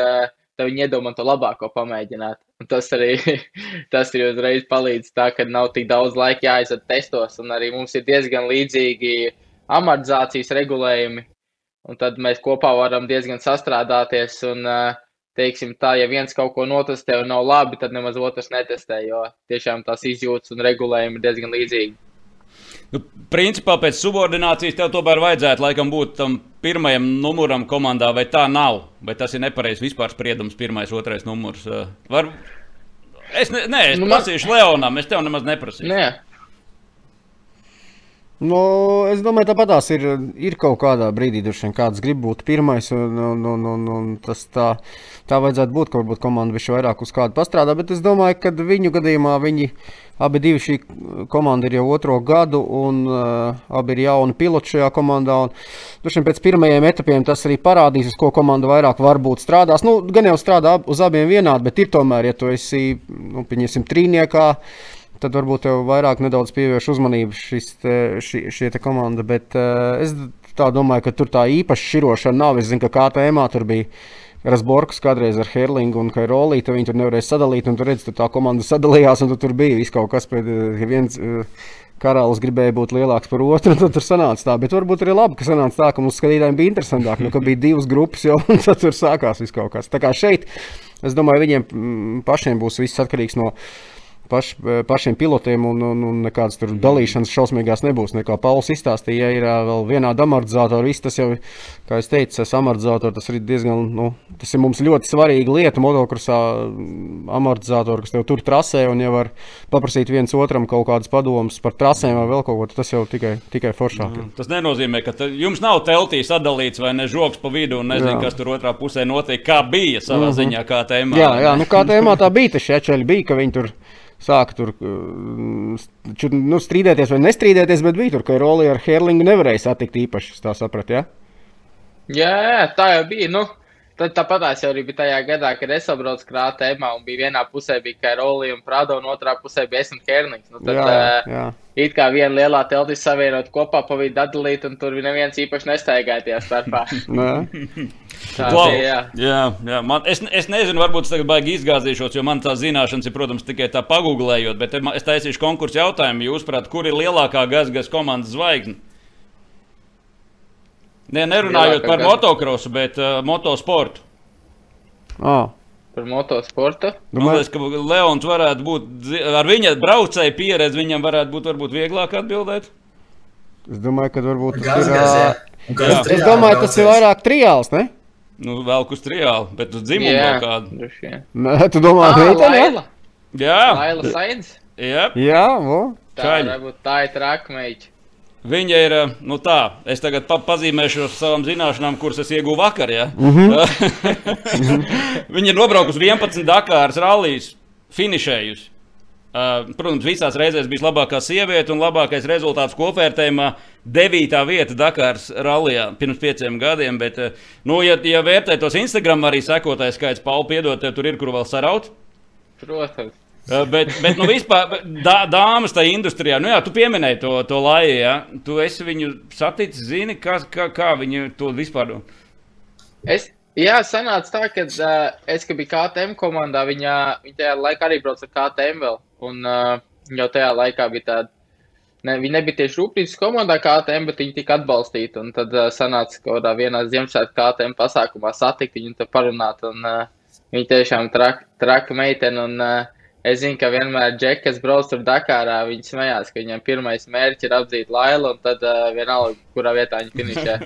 tad viņi iedomā to labāko pamēģināt. Un tas arī tas ir uzreiz palīdz tā, ka nav tik daudz laika jāiziet testos, un arī mums ir diezgan līdzīgi amortizācijas regulējumi. Un tad mēs kopā varam diezgan sastrādāties. Un, teiksim, tā, ja viens kaut ko notestē un nav labi, tad nemaz otrs netestē, jo tiešām tās izjūtas un regulējumi ir diezgan līdzīgi. Nu, principā pēc subordinācijas tev tomēr vajadzētu laikam būt tam pirmajam numuram komandā, vai tā nav? Vai tas ir nepareizs vispār spriedums, pirmais, otrais numurs? Var... Es, ne, nē, es nu, prasīšu man... Leonam, es tev nemaz neprasīšu. Nē. Nu, es domāju, tāpat tās ir, ir kaut kādā brīdī, kad kāds grib būt pirmais. Un, un, un, un, un tas tā, tā vajadzētu būt, ka varbūt komanda viņš vairāk uz kādu pastrādā. Bet es domāju, ka viņu gadījumā viņi abi divi šī komanda ir jau otro gadu, un uh, abi ir jauni piloti šajā komandā. Droši vien pēc pirmajiem etapiem tas arī parādīs, uz ko komanda vairāk varbūt strādās. Nu, gan jau strādā uz abiem vienādi, bet ir tomēr, ja tu esi, nu, pieņemsim, trīniekā tad varbūt tev vairāk pievērš uzmanību šis, šī, šī komanda. Bet uh, es domāju, ka tur tā īpaši šķirošana nav. Es zinu, ka KTM tur bija. Rasborgs kādreiz ar Herlingu un Kairolī, tad viņi tur nevarēja sadalīt, un tur redz, tur tā komanda sadalījās, un tu tur bija viss kaut kas, bet viens uh, karalis gribēja būt lielāks par otru, tad tur sanāca tā. Bet varbūt arī labi, ka sanāca tā, ka mums skatītājiem bija interesantāk, nu, ka bija divas grupas jau, un tad tur sākās viss kaut kas. Tā kā šeit, es domāju, viņiem mm, pašiem būs viss atkarīgs no paš, pašiem pilotiem, un, un, un nekādas tur dalīšanas šausmīgās nebūs. Nekā Pauls izstāstīja, ja ir vēl vienāda amortizātora, viss tas jau, kā es teicu, tas amortizātors, tas ir diezgan, nu, tas ir mums ļoti svarīga lieta motokrosā, amortizātori, kas tev tur trasē, un ja var paprasīt viens otram kaut kādas padomas par trasēm vai vēl kaut ko, tas jau tikai, tikai foršāk. Mm. Tas nenozīmē, ka jums nav teltī sadalīts vai ne žoks pa vidu, un nezinu, jā. kas tur otrā pusē notiek, kā bija savā mm -hmm. ziņā, kā tēmā. Jā, jā, nu kā tēmā tā bija, tas šķiet, bija, ka viņi tur sāka tur čur, nu, strīdēties vai nestrīdēties, bet bija tur, ka Rolija ar Herlingu nevarēja satikt īpaši. Tā sapratu, ja? Jā, tā jau bija. Nu, tad tāpat jau bija tajā gadā, kad es sabraucu krātēmā un bija vienā pusē bija Rolija un Prado, un otrā pusē bija Esmu Herlings. Nu, tad, jā, jā. It kā viena lielā teltis savienot kopā, pa vidu atdalīt, un tur neviens īpaši nestaigāja tajā starpā. Tā wow. bija. Jā, jā, jā. Man, es, es nezinu, varbūt es tagad baigi izgāzīšos, jo man tās zināšanas ir, protams, tikai tā pagūglējot, bet es taisīšu konkursu jautājumu. Jūs, prāt, kur ir lielākā gazgas komandas zvaigzne? Ne, nerunājot lielākā par gaz... motocrossu, bet uh, motosportu. Oh. Par motosportu. Man liekas, ka Leons varētu būt ar viņa braucēju pieredzi, viņam varētu būt varbūt vieglāk atbildēt. Es domāju, ka varbūt tas ir. Jā. Es domāju, tas ir vairāk triāls, ne? Nu, vēl uz triālu, bet uz dzimumu yeah. kādu. Nē, tu domā, ka tā ir Laila? Jā, Laila Sainz. Jā, Jā vo. tā varbūt tā ir trakmeiķa. Viņa ir, eh, nu tā, es tagad pa pazīmēšu savām zināšanām, kuras es ieguvu vakar. Ja? Mm -hmm. Viņa ir nobraukusi 11 Dakāras rallijas, finišējusi. Uh, protams, visās reizēs bija labākā sieviete un labākais rezultāts kopvērtējumā. Devītā vieta Dakāras rallijā pirms pieciem gadiem. Bet, uh, nu, ja, ja vērtē tos Instagram arī sekotājs skaits, Pauli, piedod, tur ir kur vēl saraut. Protams. Uh, bet, bet nu, vispār, dā, dāmas tajā industrijā, nu jā, tu pieminēji to, to laju, ja? tu esi viņu saticis, zini, kā, kā, kā viņi to vispār. Es, jā, sanāca tā, ka uh, es, kad biju KTM komandā, viņa, viņa tajā laikā arī brauca ar KTM vēl, un uh, jau tajā laikā bija tāda, ne, viņa nebija tieši rūpnīcas komandā KTM, bet viņa tika atbalstīta, un tad uh, sanāca kaut kādā vienā Ziemassvētku KTM pasākumā satikt viņu un te parunāt, un uh, viņa tiešām traka, traka meitene, un uh, Es zinu, ka vienmēr džekas brauc tur Dakārā. Viņi smējās, ka viņam pirmais mērķis ir apdzīt Lailu, un tad uh, vienalga, kurā vietā viņi finišē.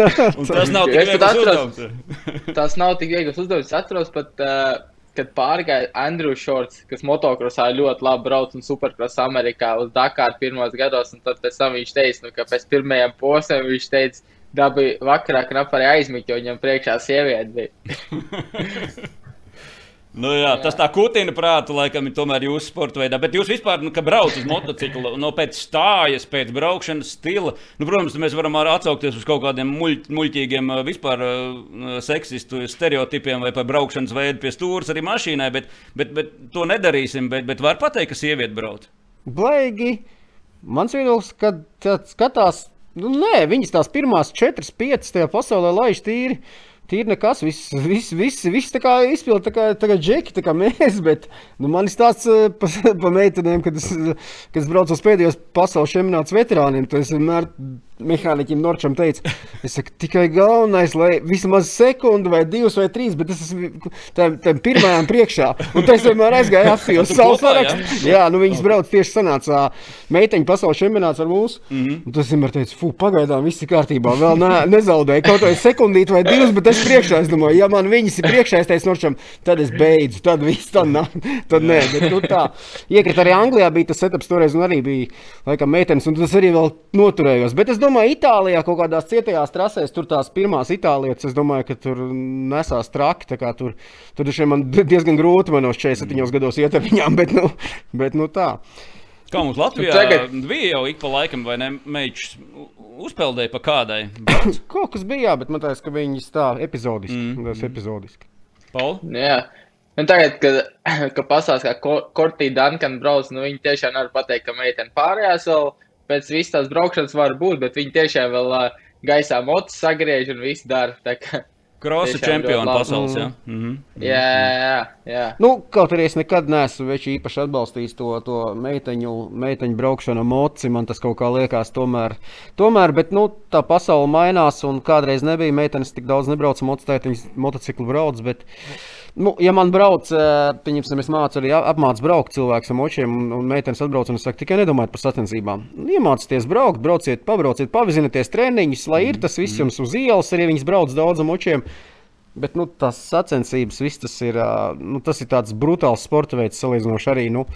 tas nav tik viegls uzdevums. tas nav tik viegls uzdevums. Es atceros pat, uh, kad pārgāja Andrew Shorts, kas motokrosā ļoti labi brauc un superkrosā Amerikā uz Dakāru pirmos gados, un tad pēc tam viņš teica, nu, ka pēc pirmajiem posmiem viņš teica, dabūja vakarā knap arī aizmigt, jo viņam priekšā sieviete bija. Nu, jā, jā. Tas tā kutina prātu, laikam, ir tomēr jūsu sporta veidā. Bet jūs vispār, nu, kad braucat uz motociklu, no pēc stājas, pēc braukšanas stila, nu, protams, mēs varam atsaukties uz kaut kādiem muļ, muļķīgiem, vispār uh, seksistu stereotipiem vai par braukšanas veidu pie stūres arī mašīnai, bet, bet, bet to nedarīsim. Bet, bet var pateikt, ka sieviete brauc. Blaigi. Mans viedoklis, kad skatās, nu, nē, viņas tās pirmās četras, piecas tajā pasaulē laiž tīri. Tīri nekas, viss, viss, viss, viss tā kā izpildīja, tā kā, tā kā džeki, tā kā mēs. Bet nu, man ir tāds par pa meitenēm, kad es, kad es braucu uz pēdējos pasaules čempionāts veterāniem. Tad es vienmēr mehāniķim Norčam teica, es saku, tikai galvenais, lai vismaz sekundi vai divas vai trīs, bet es esmu tam, tam pirmajām priekšā. Un tas vienmēr aizgāja apsi uz savu sarakstu. Jā? nu viņas brauc tieši sanācā meiteņu pasaules čempionāts ar mūs. Mm -hmm. Un tas vienmēr teica, fu, pagaidām viss ir kārtībā, vēl ne, nezaudēju kaut vai sekundīti vai divas, bet es priekšā, es domāju, ja man viņas ir priekšā, es teicu Norčam, tad es beidzu, tad viss, tad, nā, tad nē, bet nu tā. Iekrit arī Anglijā bija tas setups toreiz, un arī bija, laikam, meitenes, un tas arī vēl noturējos. Bet es domāju, Itālijā kaut kādās cietajās trasēs, tur tās pirmās itālietes, es domāju, ka tur nesās traki. Tur, tur man diezgan grūti manos 47 gados iet ar viņām, bet nu, bet, nu tā. Kā mums Latvijā tagad... bija jau ik pa laikam, vai ne? Meičs uzpeldēja pa kādai. Kaut kas bija, jā, bet man liekas, ka viņas tā epizodiski. Mm. Tas epizodiski. Paul? Jā. Un tagad, kad, kad pastāstīs, kā Kortija Dankana brauc, nu viņi tiešām nevar pateikt, ka meitene pārējās vēl pēc visas tās braukšanas var būt, bet viņi tiešām vēl uh, gaisā motus sagriež un viss dara. Krosa čempiona pasaules. Jā. Mm -hmm. jā, jā, jā. Nu, kaut arī es nekad neesmu īpaši atbalstījis to, to meiteņu, meiteņu braukšanu moci. Man tas kaut kā liekas, tomēr, tomēr bet nu, tā pasaule mainās. Un kādreiz nebija meitenes tik daudz motociklu, motociklu brauc. Bet, Nu, ja man brauc, pieņemsim, es mācu arī apmācu braukt cilvēku ar močiem, un, un meitenes atbrauc un es saku, tikai nedomājiet par sacensībām. Iemācieties braukt, brauciet, pabrauciet, pavizināties treniņus, lai ir tas viss jums uz ielas, arī viņas brauc daudz ar močiem. Bet nu, tas sacensības, viss tas ir, nu, tas ir tāds brutāls sporta veids, salīdzinoši arī. Nu,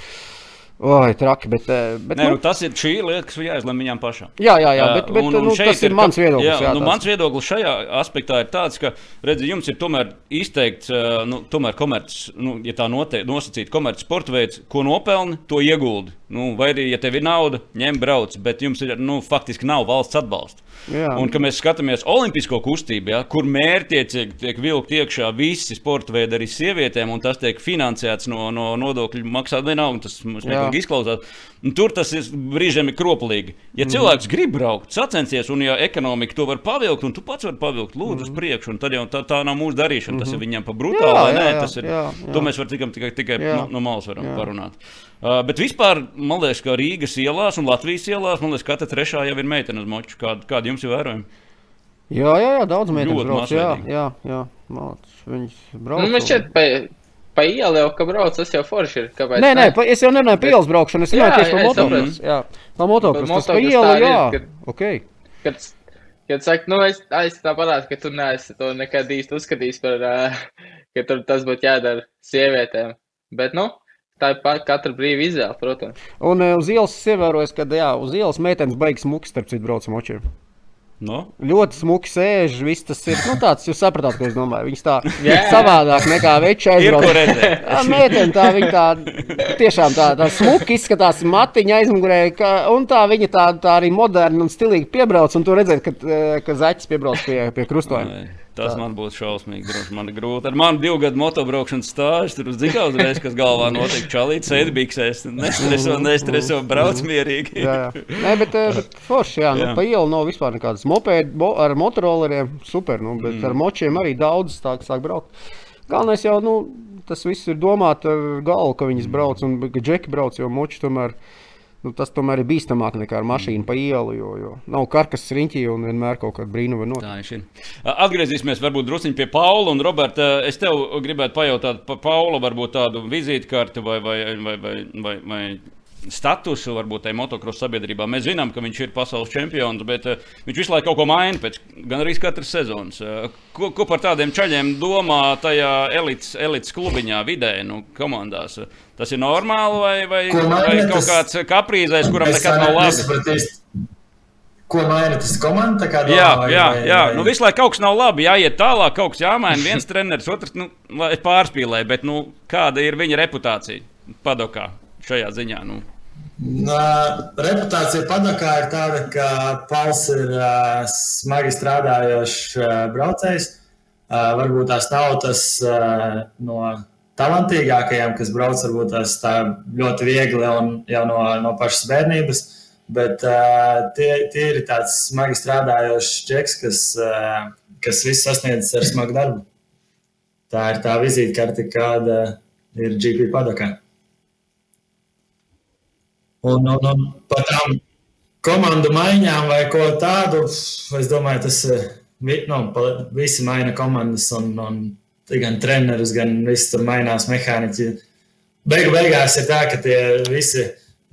Oi, traki, bet, bet Nē, nu, nu, tas ir šī lieta, kas ir jāizlemj viņām pašām. Jā, jā, jā bet, bet un, un nu, tas ir, ir mans viedoklis. Jā, jā, nu, mans viedoklis šajā aspektā ir tāds, ka, redziet, jums ir tomēr izteikts, nu, tomēr komerc, nu, ja tā note, nosacīta komerc sporta veids, ko nopelni, to ieguldi. Nu, vai arī, ja tev ir nauda, ņem brauc, bet jums ir, nu, faktiski nav valsts atbalsta. Jā. Un, kad mēs skatāmies olimpisko kustību, ja, kur mērķiecīgi tiek vilkt iekšā visi sporta veidi arī sievietēm, un tas tiek finansēts no, no nodokļu maksātājiem, tas mums izklausās. Un tur tas ir brīžiem ir kroplīgi. Ja mm. cilvēks grib braukt, sacensies, un ja ekonomika to var pavilkt, un tu pats vari pavilkt, lūdzu, mm. uz priekšu, tad jau tā, tā nav mūsu darīšana. Mm -hmm. Tas ir mhm. viņam pa brutāli. Jā, jā, tas ir, jā, jā. To mēs varam tikai, tikai, tikai no, no malas varam jā. parunāt. Uh, bet vispār, man liekas, ka Rīgas ielās un Latvijas ielās, man liekas, katra trešā jau ir meitene uz moču. Kāda, kāda jums ir vērojama? Jā, jā, jā, daudz meitenes brauc. Jā, jā, jā, māc, viņas brauc. Nu, man šķiet, pa, ielu jau, ka brauc, tas jau forši ir. Kāpēc? Nē, nē, pa, es jau nerunāju par ielas braukšanu, es runāju tieši par motociklu. Jā, par motociklu. Tas pa ielu, jā. Kad, okay. kad, kad saka, nu, es, es tā parādu, ka tu neesi to nekad īsti uzskatījis par, uh, ka tur tas būtu jādara sievietēm. Bet, nu, tā ir pat katra brīva izvēle, protams. Un uh, uz ielas es ievēroju, ka jā, uz ielas meitenes baigs muks starp citu braucam očiem. No? Ļoti smuki sēž, viss tas ir. Nu, tāds, jūs sapratāt, ko es domāju. Viņas tā Jā. savādāk nekā veča. Jā, meitene tā, viņa tā tiešām tā, tā smuki izskatās, matiņa aizmugurē, ka, un tā viņa tā, tā arī moderna un stilīgi piebrauc, un tu redzēt, ka, eh, ka zaķis piebrauc pie, pie krustojuma. Tas man būtu šausmīgi. Droši, man ir grūti. Ar mani divu gadu motobraukšanas stāžu tur zina, uzreiz, kas galvā notiek. Čalīt, sēdi biksēs, nestreso, nestreso, brauc mierīgi. Jā, jā. Nē, bet, eh, bet forši, jā, nu, Jā. pa ielu nav vispār nekādas mopēdi, mo, ar motorolleriem super, nu, bet mm. ar močiem arī daudz sāk, sāk braukt. Galvenais jau, nu, tas viss ir domāt ar galvu, ka viņas brauc, un ka džeki brauc, jo moči tomēr, nu, tas tomēr ir bīstamāk nekā ar mašīnu pa ielu, jo, jo nav karkas riņķī un vienmēr kaut kāda brīnuma šī. Atgriezīsimies varbūt druskuļi pie Paula un Roberta. Es tev gribētu pajautāt par Paula varbūt tādu vizītkarti vai, vai, vai, vai, vai, vai statusu varbūt tajā motocross sabiedrībā. Mēs zinām, ka viņš ir pasaules čempions, bet uh, viņš visu laiku kaut ko maina pēc gan arī katras sezonas. Uh, ko, ko par tādiem čaļiem domā tajā elites, elites klubiņā, vidē, nu, komandās? Uh, Tas ir normāli vai, vai, maina vai kaut tas- kāds kaprīzais, kuram tā nav labi? Ko maina tas komanda? tā kā Jā, vai- jā, vai- jā. vai- Nu, visu laiku kaut kas nav labi. Jāiet tālāk, kaut kas jāmaina. Viens treneris, otrs nu, pārspīlēju, bet nu, kāda ir viņa reputācija padokā šajā ziņā? Nu? Reputācija padakā ir tāda, ka Pauls ir uh, smagi strādājošs uh, braucējs. Uh, varbūt tās nav tas uh, no talantīgākajiem, kas brauc varbūt tās tā ļoti viegli un jau no, no pašas bērnības. Bet uh, tie, tie ir tāds smagi strādājošs čeks, kas, uh, kas viss sasniedz ar smagu darbu. Tā ir tā vizītkarte, kāda ir GP padakā. Un, un, un par tām komandu maiņām vai ko tādu, es domāju, tas vi- Nu, visi maina komandas, un, un gan treneris, gan viss tur mainās mehāniķi. Beigu beigās ir tā, ka tie visi,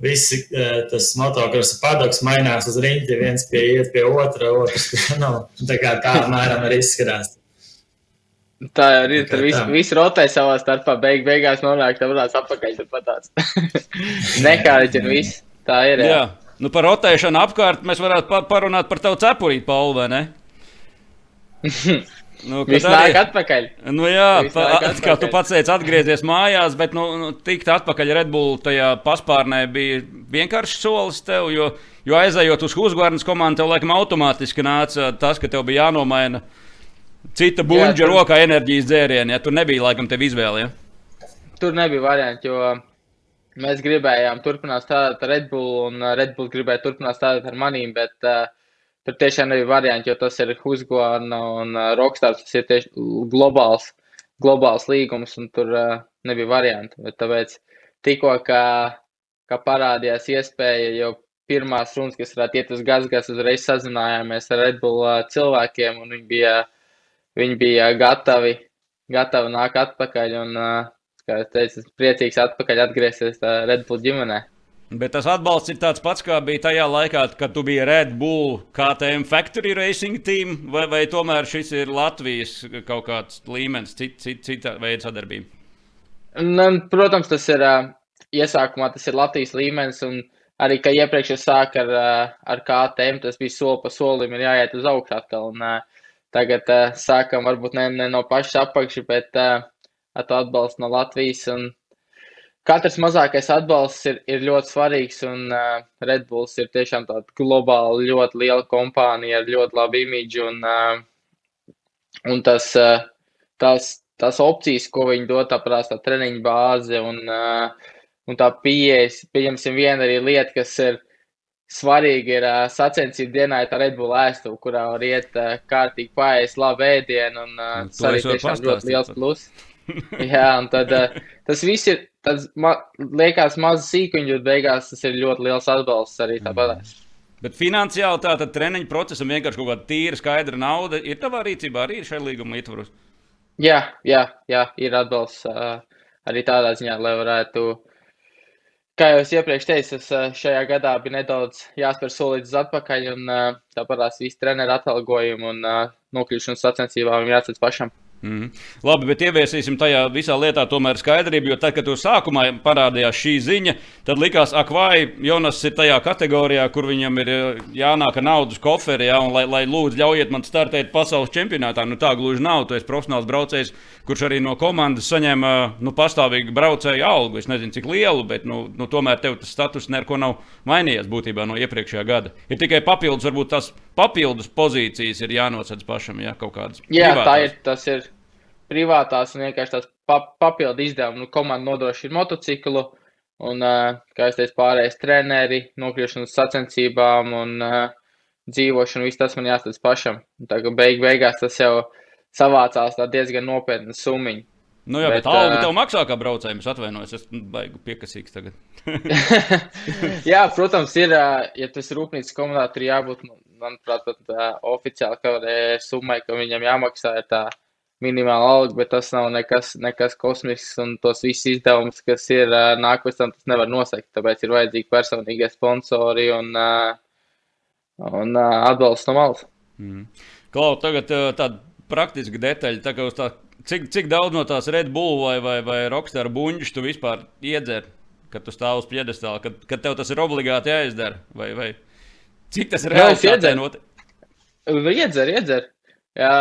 visi eh, tas motocross padoks mainās uz riņķi, viens pie iet pie otra, otrs pie nu, tā kā tā apmēram arī izskatās. Tā arī ir. Tā Tur viss, tā. viss rotē savā starpā. Beig, beigās nonāk atpakaļ. Tur tāds. Nekāriķi un viss. Tā ir. Jā. Jā. Nu, par rotēšanu apkārt mēs varētu pa parunāt par tavu cepurīti, Pauli, vai ne? Nu, kad Viss arī- nāk atpakaļ. Nu, jā, pa, nāk kā atpakaļ. tu pats teici, atgriezies mājās, bet nu, nu, tikt atpakaļ Red Bull tajā paspārnē bija vienkāršs solis tev, jo, jo aizejot uz Husgvarnas komandu, tev laikam automātiski nāca tas, ka tev bija jānomaina cita buļģa tur- rokā enerģijas dzērieni. Ja? Tur nebija laikam tev izvēle. Ja? Tur nebija variantu, jo mēs gribējām turpināt strādāt ar Red Bull, un uh, Red Bull gribēja turpināt strādāt ar manīm, bet uh, tur tiešām nebija variantu, jo tas ir Husqvarna un uh, Rockstars. Tas ir tieši globāls, globāls līgums, un tur uh, nebija variantu. Bet tāpēc tikko, kā, kā parādījās iespēja, jo pirmās runas, kas varētu iet uz gazgas, uzreiz sazinājāmies ar Red Bull uh, cilvēkiem, un viņi bija, viņi bija gatavi, gatavi nākt atpakaļ. Un, kā es teicu, esmu priecīgs atpakaļ atgriezties tā Red Bull ģimenē. Bet tas atbalsts ir tāds pats, kā bija tajā laikā, kad tu biji Red Bull KTM Factory Racing Team, vai, vai tomēr šis ir Latvijas kaut kāds līmenis, cita cit, cita veida sadarbība? Un, un, protams, tas ir iesākumā tas ir Latvijas līmenis, un arī, ka iepriekš es sāku ar, ar KTM, tas bija soli pa solim, ir jāiet uz augšu atkal. Un, uh, tagad uh, sākam varbūt ne, ne no pašas apakšas, bet uh, ar to atbalstu no Latvijas. Un katrs mazākais atbalsts ir, ir ļoti svarīgs, un uh, Red Bulls ir tiešām tāda globāla, ļoti liela kompānija ar ļoti labu imidžu. Un, uh, un tas, uh, tās, tās opcijas, ko viņi dod, tā prasa, tā treniņa bāze un, uh, un tā pieeja. Pieņemsim, viena arī lieta, kas ir svarīga, ir uh, sacensību dienā, tā Red Bull ēstuve, kurā var iet uh, kārtīgi paēst labu ēdienu, un uh, tas arī tiešām ļoti liels plus. Jā, un tad uh, tas viss ir, tas ma liekas maz sīkuņi, bet beigās tas ir ļoti liels atbalsts arī tāpat. Bet finansiāli tā tad treniņu procesam vienkārši kaut kāda tīra, skaidra nauda ir tavā rīcībā arī šai līguma ietvaros. Jā, jā, jā, ir atbalsts uh, arī tādā ziņā, lai varētu, kā jau es iepriekš teicu, es uh, šajā gadā bija nedaudz jāspēr solīts atpakaļ, un uh, tāpatās visu treneru atalgojumu un uh, nokļūšanu sacensībām jāatcēc pašam. Mm. Labi, bet ieviesīsim tajā visā lietā tomēr skaidrību, jo tad, kad tur sākumā parādījās šī ziņa, tad likās, ak, vai Jonas ir tajā kategorijā, kur viņam ir eh, jānāk ar naudas koferi, ja, un lai, lai lūdzu ļaujiet man startēt pasaules čempionātā. Nu, tā gluži nav. Tu esi profesionāls braucējs, kurš arī no komandas saņem nu, pastāvīgu braucēju algu. Es nezinu, cik lielu, bet nu, nu, tomēr tev tas status neko nav mainījies būtībā no iepriekšējā gada. Ir tikai papildus, varbūt tās papildus pozīcijas ir jānosedz pašam, ja kaut kādas. Jā, privātās. tā ir. Tas ir privātās un vienkārši tās papildu izdevumi. Nu, komanda nodrošina motociklu, un, kā es teicu, pārējais treneri, nokļūšana uz sacensībām un dzīvošana, viss tas man jāstāsta pašam. Tā kā beig beigās tas jau savācās diezgan nopietna summiņa. Nu jā, bet, bet alga tev maksā kā braucējiem. Es atvainojos, es baigu piekasīgs tagad. jā, protams, ir, ja tas ir rūpnīcas komandā, tur jābūt, manuprāt, pat uh, oficiāli kaut kādai summai, ka viņam jāmaksā ir tā minimāla alga, bet tas nav nekas, nekas kosmisks. Un tos visus izdevumus, kas ir nāk pēc tam, tas nevar nosegt. Tāpēc ir vajadzīgi personīgie sponsori un, un atbalsts no malas. Mm. Klau, tagad tāda praktiska detaļa. Tā tā, cik, cik daudz no tās Red Bull vai, vai, vai Rockstar buļbuļs tu vispār iedzer, kad tu stāv uz piedestāla, kad, kad tev tas ir obligāti jāizdara? Vai, vai cik tas ir reāli? Iedzer, iedzer. Jā,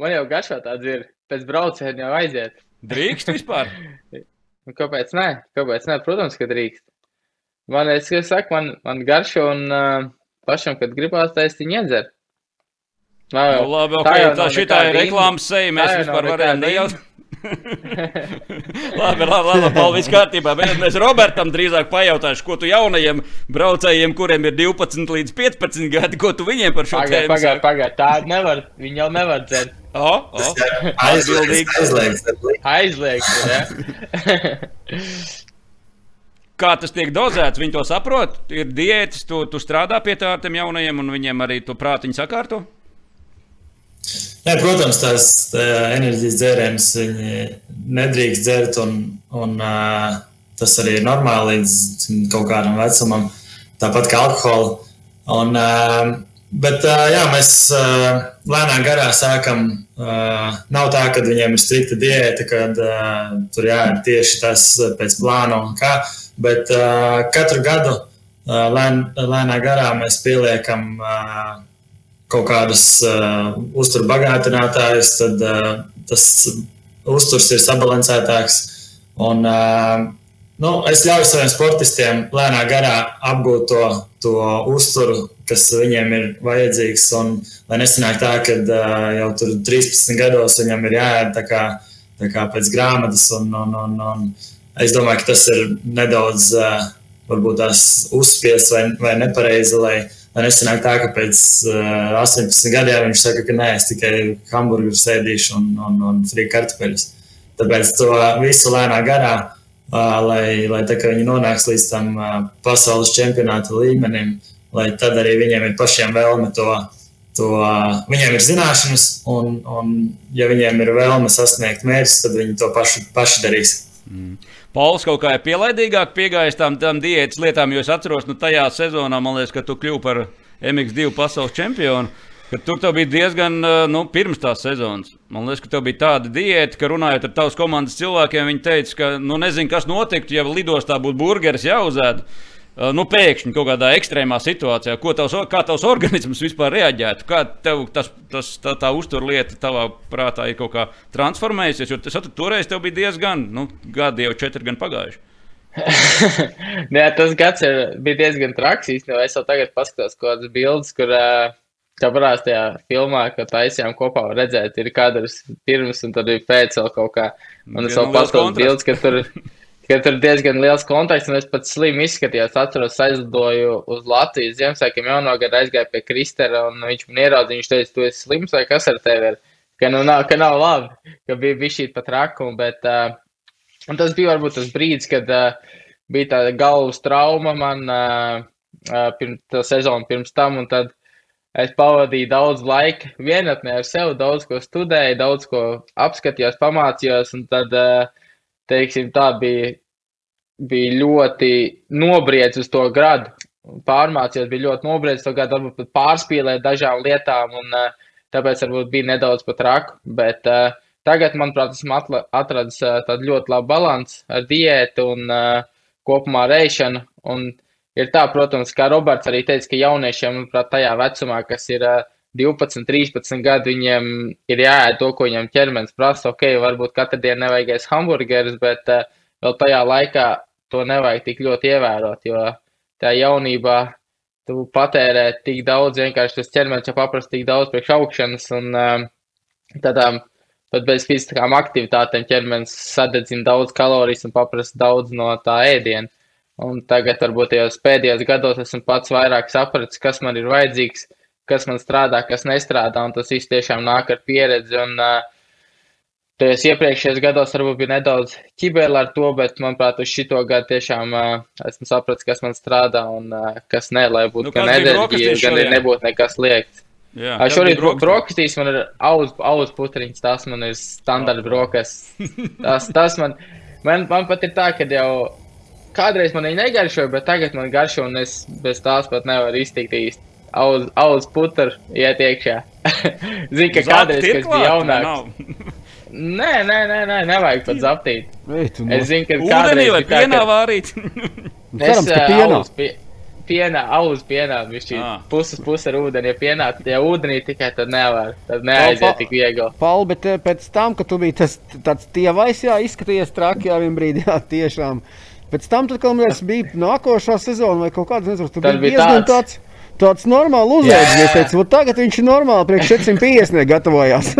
Man jau garšā tāds ir. Pēc brauciena jau aiziet. Drīkst vispār? nu, kāpēc nē? Kāpēc nē? Protams, ka drīkst. Man, es saku, man, man garšo un uh, pašam, kad gribās taisīt, iedzer. Jau, nu, labi, okay, tā, tā, šitā ir reklāmas seja, mēs vispār varējām nejaut. labi, labi, labi, labi, viss kārtībā. Bet mēs Robertam drīzāk pajautāšu, ko tu jaunajiem braucējiem, kuriem ir 12 līdz 15 gadi, ko tu viņiem par šo tēmu saki? Pagaid, tā nevar, viņi jau nevar dzert. O, o, aizliegts. Aizliegts, aizliegts, ja. Kā tas tiek dozēts, viņi to saprot. Ir diētas, tu, tu strādā pie tā ar tiem jaunajiem, un viņiem arī to prātiņu sakārto. Nē, protams, tās tā enerģijas dzērienus nedrīkst dzert, un, un uh, tas arī ir normāli līdz kaut kādam vecumam, tāpat kā alkohola. Un, uh, bet uh, jā, mēs lēnām garā sākam. Nav tā, ka viņiem ir strikta diēta, kad tur jāiet tieši tas pēc plāna un kā. Bet katru gadu lēn, lēnā garā mēs pieliekam. Kaut kādus uh, uzturu bagātinātājus, tad uh, tas uzturs ir sabalansētāks. Un, uh, nu, es ļauju saviem sportistiem lēnā garā apgūt to, to uzturu, kas viņiem ir vajadzīgs. Un, lai nesanāk tā, ka uh, jau tur 13 gados viņam ir jāēd tā kā, tā kā pēc grāmatas. Un, un, un, un es domāju, ka tas ir nedaudz uh, varbūt tās uzspiests vai, vai nepareizi. Nesanāk tā, ka pēc uh, 18 gadiem viņš saka, ka nē, es tikai hamburgeru sēdīšu un, un, un frīku kartupeļus. Tāpēc to visu lēnā garā, uh, lai, lai viņi nonāks līdz tam uh, pasaules čempionāta līmenim, lai tad arī viņiem ir pašiem vēlme to. To, uh, viņiem ir zināšanas, un, un, ja viņiem ir vēlme sasniegt mērķus, tad viņi to pašu, paši darīs. Mm. Pauls kaut kā ir pielaidīgāk piegājis tam, tam diētas lietām, jo es atceros, nu, tajā sezonā, man liekas, ka tu kļuvi par MX2 pasaules čempionu. Tur tev bija diezgan, nu, pirms tās sezonas. Man liekas, ka tev bija tāda diēta, ka runājot ar tavas komandas cilvēkiem, viņi teica, ka, nu, nezinu, kas notiktu, ja lidostā būtu burgeris jāuzēd. Nu, pēkšņi kaut kādā ekstrēmā situācijā, ko tavs, kā tavs organisms vispār reaģētu, kā tev tas, tas, tā, tā uzturlieta tavā prātā ir kaut kā transformējusies. Jo tas toreiz tev bija diezgan, nu, gadi jau četri gan pagājuši. Nē, tas gads ir, bija diezgan traks. Īstenībā es jau tagad paskatos kaut kādas bildes, kur kā parās tajā filmā, ko taisījām kopā, redzēt, ir kadrs pirms un tad ir pēc vēl kaut kā. Un es vēl paskatos bildes, ka tur ir ka tur diezgan liels konteksts, un es pat slimi izskatījos. Atceros, aizlidoju uz Latvijas Ziemassvētkiem jauno gadu, aizgāju pie Kristera, un viņš man ieraudzīja, viņš teica, tu esi slims vai kas ar tevi ir? Ka, nu, nav, ka nav labi, ka bija bijis šī pat rakuma, bet uh, tas bija varbūt tas brīdis, kad uh, bija tāda galvas trauma man uh, uh, pirms tā sezona pirms tam, un tad es pavadīju daudz laika vienatnē ar sevi, daudz ko studēju, daudz ko apskatījos, pamācījos, un tad uh, teiksim, tā bija, bija ļoti nobriedz uz to gradu. Pārmācījos, bija ļoti nobriedz to gadu, varbūt pat pārspīlēt dažām lietām, un uh, tāpēc varbūt bija nedaudz pat raku. Bet uh, tagad, manuprāt, esmu atradis tādu ļoti labu balansu ar diētu un uh, kopumā rēšanu. Un ir tā, protams, kā Roberts arī teica, ka jauniešiem, manuprāt, tajā vecumā, kas ir uh, 12, 13 gadi, viņiem ir jāēd to, ko viņam ķermenis prasa. Ok, varbūt katru dienu nevajagēs hamburgerus, bet uh, vēl tajā laikā to nevajag tik ļoti ievērot, jo tā jaunībā tu patērē tik daudz, vienkārši tas ķermenis jau paprasta tik daudz priekš augšanas, un um, tādām pat bez fiziskām aktivitātēm ķermenis sadedzina daudz kalorijas un paprasta daudz no tā ēdiena. Un tagad, varbūt tajos pēdējos gados, esmu pats vairāk sapratis, kas man ir vajadzīgs, kas man strādā, kas nestrādā, un tas viss tiešām nāk ar pieredzi. Un, Tajos iepriekšējos gados varbūt bija nedaudz ķibēla ar to, bet, manuprāt, uz šito gadu tiešām uh, esmu sapratis, kas man strādā un uh, kas nē, lai būtu nu, gan enerģija, gan arī nebūtu nekas liekts. Jā, uh, šorīt bro brokastīs man ir auz, auz putriņas, tas man ir standarta brokastis. Tas, tas man, man, man pat ir tā, ka jau kādreiz man viņa negaršoja, bet tagad man garšo un es bez tās pat nevaru iztikt īsti auz, auz putru iet iekšā. Zini, ka kādreiz, kad bija jaunāks. Nē, nē, nē, nē, nevajag pat zaptīt. Es zinu, ka kādreiz vai pienā vārīt. es pienā. Pie, pienā, auz pienā, viņš ir puses puse ar ūdeni. Ja pienā, ja ūdenī tikai tad nevar, tad neaiziet tik viegli. Paul, bet pēc tam, kad tu biji tas tāds tievais, jā, izskaties traki, jā, vien brīdī, jā, tiešām. Pēc tam, tad, kad mēs bija nākošā sezona vai kaut kāds, nezinu, tu biji diezgan tāds. tāds tāds normāls uzveids. Es teicu, tagad viņš ir normāli, priekš 450 gatavojās.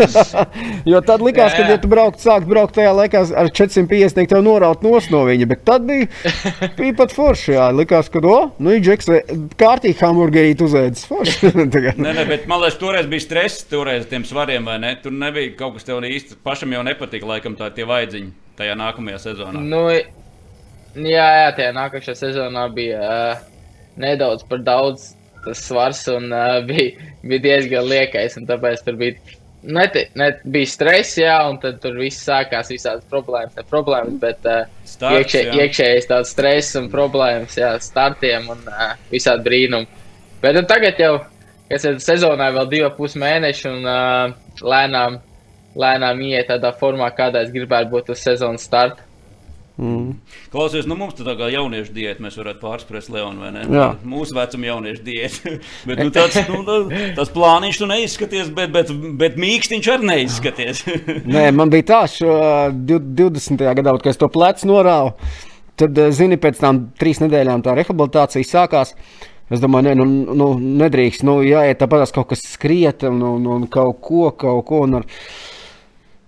jo tad likās, ka, ja tu braukt, sākt braukt tajā laikā ar 450, tev noraut nos no viņa. Bet tad bija, bija pat forši. Jā. Likās, ka, o, nu, džeks, kārtīgi hamburgerīt uzēdis. nē, nē, bet man liekas, toreiz bija stress, toreiz tiem svariem, vai ne? Tur nebija kaut kas tev īsti pašam jau nepatika, laikam, tā tie vaidziņi tajā nākamajā sezonā. Nu, jā, jā, tajā nākamajā sezonā bija uh, nedaudz par daudz tas svars un uh, bija, bija diezgan liekais. Tāpēc tur bija, net, net, bija stress, jā, un tur viss sākās visādas problēmas. Ne problēmas, bet uh, Starts, iekšē, iekšējais tāds stress un problēmas, jā, startiem un uh, visādi brīnumi. Bet nu, tagad jau, kas ir sezonā, vēl divi pus mēneši un uh, lēnām, lēnām iet tādā formā, kādā es gribētu būt uz sezonas starta. Mm. Klausies, nu mums tā kā jauniešu diēta, mēs varētu pārspēt Leonu vai ne? Jā. Mūsu vecuma jauniešu diēta. bet nu, tāds, nu, tas plāniņš tu neizskaties, bet, bet, bet mīkstiņš arī neizskaties. Nē, man bija tā, šo 20. gadā, kad es to plecu norāvu. Tad, zini, pēc tam trīs nedēļām tā rehabilitācija sākās. Es domāju, ne, nu, nu, nedrīkst, nu, jāiet tāpat kaut kas skriet, nu, nu, kaut ko, kaut ko. Un ar,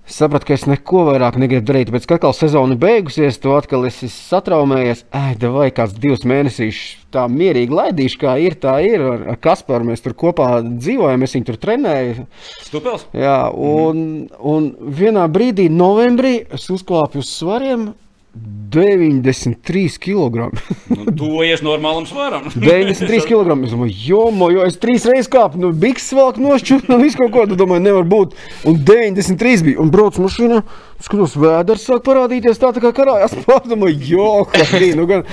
Es sapratu, ka es neko vairāk negribu darīt. Pēc tam, kad sezona beigusies, to atkal es satraumējies. Ai, vai kāds divus mēnešus tā mierīgi laidīšu, kā ir. Tā ir ar, ar Kasparu. Mēs tur kopā dzīvojam, es viņu tur trenēju. Stupels? Jā, un, mm. un vienā brīdī, novembrī, es uzkāpu uz svariem. 93 kg. nu, Tuvojies normālam svaram. 93 kg. Es domāju, jomo, jo es trīs reizes kāpu no bikses velku nošķūru, no visu kaut ko, tad domāju, nevar būt. Un 93 bija. Un brauc mašīnā, skatos, vēders sāk parādīties tā, tā kā karājās pār. Domāju, jo, kā nu gan.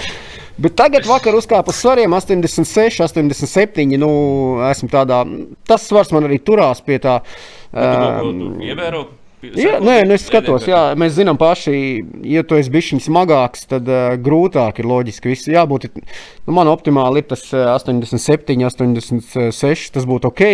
Bet tagad, vakar uzkāpa uz svariem 86, 87. Nu, esmu tādā, tas svars man arī turās pie tā. Um, Ievēro Jā, nē, nu es skatos, jā, mēs zinām paši, ja tu esi bijis smagāks, tad uh, grūtāk ir loģiski. Viss jābūt, nu, man optimāli ir tas 87, 86, tas būtu ok.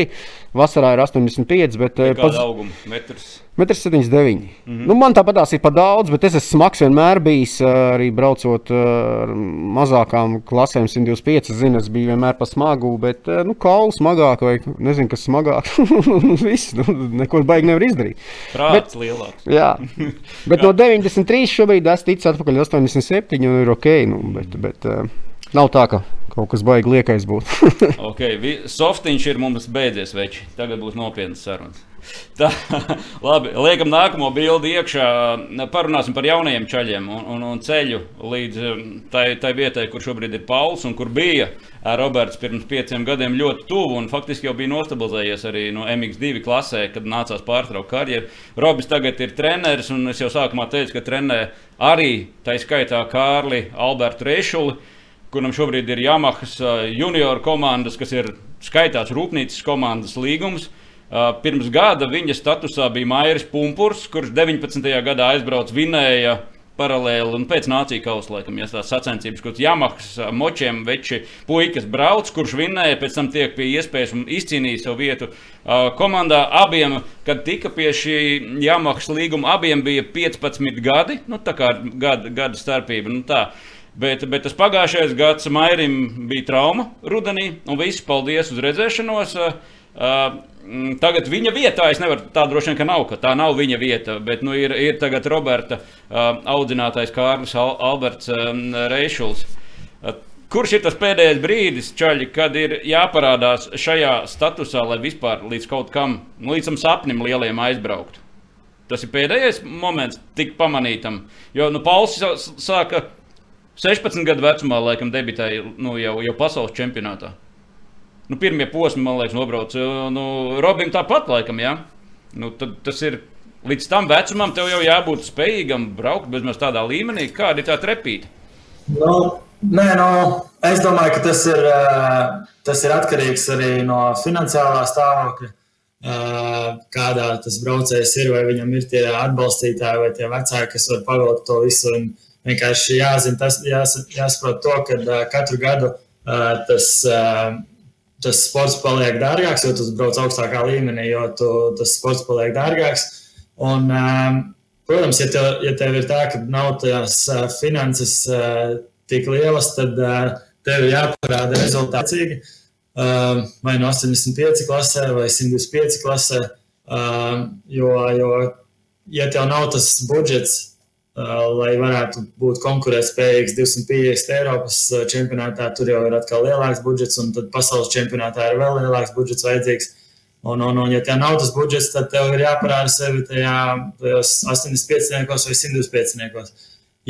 Vasarā ir 85, bet. Kāda pats... auguma? Metrs? 1,79 m. -hmm. nu, man tāpat ir par daudz, bet es esmu smags vienmēr bijis. Arī braucot ar mazākām klasēm, 125. Zinu, es biju vienmēr par smagu, bet nu, kaulu smagāk, vai nezinu, kas smagāk. Viss, nu, neko baigi nevar izdarīt. Prāts bet, lielāks. jā, bet no 93 šobrīd es ticu atpakaļ 87 un ir ok. Nu, bet, bet, nav tā, ka kaut kas baigi liekais būtu. okay, softiņš ir mums beidzies, veči. Tagad būs nopietnas sarunas. Tā, labi, liekam, nākamo bildi iekšā. Parunāsim par jaunajiem ceļiem un, un, un ceļu līdz tai, tai vietai, kur šobrīd ir Pauls un kur bija Roberts pirms pieciem gadiem ļoti tuvu. Faktiski jau bija nostabilizējies arī no MX2 klasē, kad nācās pārtraukt karjeru. Robis tagad ir treneris, un es jau sākumā teicu, ka trenē arī tā skaitā Kārli Albertu Rešuli kuram šobrīd ir Yamaha uh, junior komandas, kas ir skaitās rūpnīcas komandas līgums. Pirms gada viņa statusā bija Mairis Punkurs, kurš 19. gadā aizbrauca vinēja paralēli un pēc nācijas kausa, laikam, ja tās sacensības, kurš Jamahas močiem veči puikas brauc, kurš vinnēja, pēc tam tiek pie iespējas un izcīnīja savu vietu uh, komandā. Abiem, kad tika pie šī Jamahas līguma, abiem bija 15 gadi, nu tā kā gada, gada starpība. Nu, tā. Bet, bet tas pagājušais gads Mairim bija trauma rudenī, un viss paldies uz redzēšanos. Uh, tagad viņa vietā es nevaru, tā droši vien, ka nav, ka tā nav viņa vieta, bet nu, ir, ir tagad Roberta uh, audzinātais Kārlis Al Alberts um, Reišuls. Uh, kurš ir tas pēdējais brīdis, Čaļi, kad ir jāparādās šajā statusā, lai vispār līdz kaut kam, nu, līdz tam sapnim lieliem aizbrauktu? Tas ir pēdējais moments, tik pamanītam. Jo nu, Pauls sāka 16 gadu vecumā, laikam, debitēja nu, jau, jau pasaules čempionātā nu, pirmie posmi, man liekas, nobrauc. Nu, Robim tāpat, laikam, jā. Nu, tas ir līdz tam vecumam, tev jau jābūt spējīgam braukt bezmaz tādā līmenī, kāda ir tā trepīta. Nu, nē, nu, es domāju, ka tas ir, tas ir atkarīgs arī no finansiālā stāvokļa. Kādā tas braucējs ir, vai viņam ir tie atbalstītāji vai tie vecāki, kas var pavilkt to visu. Un vienkārši jāzina, tas, jās, jāsaprot to, ka katru gadu tas tas sports paliek dārgāks, jo tu brauc augstākā līmenī, jo tu, tas sports paliek dārgāks. Un, um, protams, ja tev, ja tev ir tā, ka nav tās uh, finanses uh, tik lielas, tad uh, tev ir jāparāda rezultātīgi. Uh, vai no 85 klasē, vai 125 klasē. Uh, jo, jo, ja tev nav tas budžets, Uh, lai varētu būt konkurētspējīgs 250 Eiropas uh, čempionātā, tur jau ir atkal lielāks budžets, un tad pasaules čempionātā ir vēl lielāks budžets vajadzīgs. Un, un, un ja tev nav tas budžets, tad tev ir jāparāda sevi tajā 85 vai 125.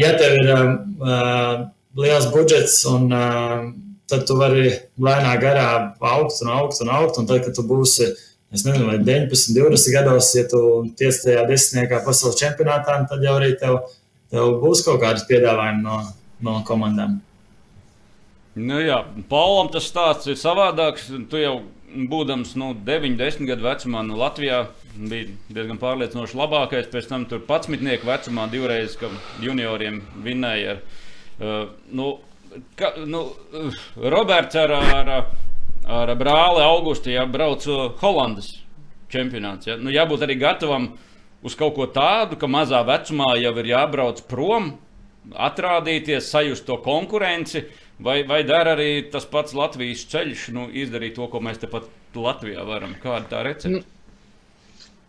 Ja tev ir um, uh, liels budžets, un, uh, tad tu vari lēnā garā augt un augt un augt, un tad, kad tu būsi es nezinu, vai 19, 20 gados, ja tu tiec tajā desmitniekā pasaules čempionātā, tad jau arī tev, tev būs kaut kādas piedāvājumi no, no komandām. Nu jā, Paulam tas stāsts ir savādāks. Tu jau būdams nu, 9, 10 gadu vecumā nu, Latvijā bija diezgan pārliecinoši labākais. Pēc tam tur 11 vecumā divreiz junioriem vinnēja. Ar, uh, nu, ka, nu, Roberts ar, ar, ar brāli Augustu, ja brauc Holandas čempionāts. Ja? Nu, jābūt arī gatavam uz kaut ko tādu, ka mazā vecumā jau ir jābrauc prom, atrādīties, sajust to konkurenci. Vai, vai dara arī tas pats Latvijas ceļš, nu, izdarīt to, ko mēs tepat Latvijā varam? Kāda tā recepte? Nu,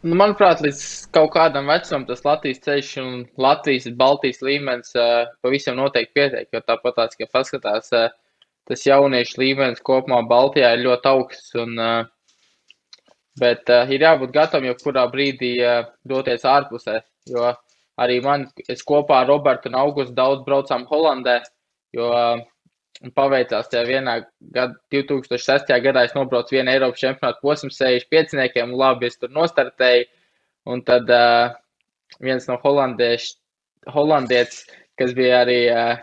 nu, manuprāt, līdz kaut kādam vecumam tas Latvijas ceļš un Latvijas Baltijas līmenis uh, pavisam noteikti pietiek. Jo tāpat tāds, ka paskatās, uh, tas jauniešu līmenis kopumā Baltijā ir ļoti augsts. Un, bet ir jābūt gatavam jebkurā brīdī doties ārpusē. Jo arī man, es kopā ar Robertu un Augustu daudz braucām Holandē, jo paveicās tajā vienā gada, 2006. gadā es nobraucu vienu Eiropas čempionātu posmu 65, un labi, es tur nostartēju. Un tad uh, viens no holandietis, kas bija arī uh,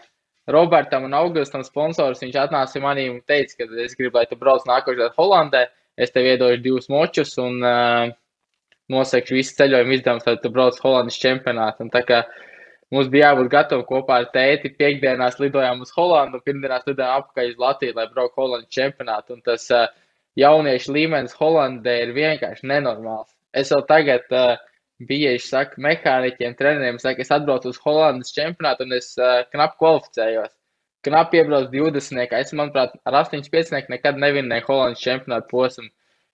Robertam un Augustam sponsors. Viņš atnāca manī un teica, ka es gribu, lai tu brauc nākošajā gadā Holandē. Es tev iedošu divus močus un uh, nosekšu visu ceļojumu izdevumus, lai tu brauc Holandas čempionātā. Tā kā mums bija jābūt gatavam kopā ar tēti, piekdienās lidojām uz Holandu pirmdienās lidojām apakaļ uz Latviju, lai brauktu Holandas čempionātā. Un tas uh, jauniešu līmenis Holandē ir vienkārši nenormāls. Es vēl tagad uh, bieži saku mehāniķiem, treneriem, saku, es atbraucu uz Holandas čempionātu un es uh, knapi kvalificējos. Knapi iebraucu 20. Es, manuprāt, ar 85. nekad nevinnēju Holandas čempionātu posmu,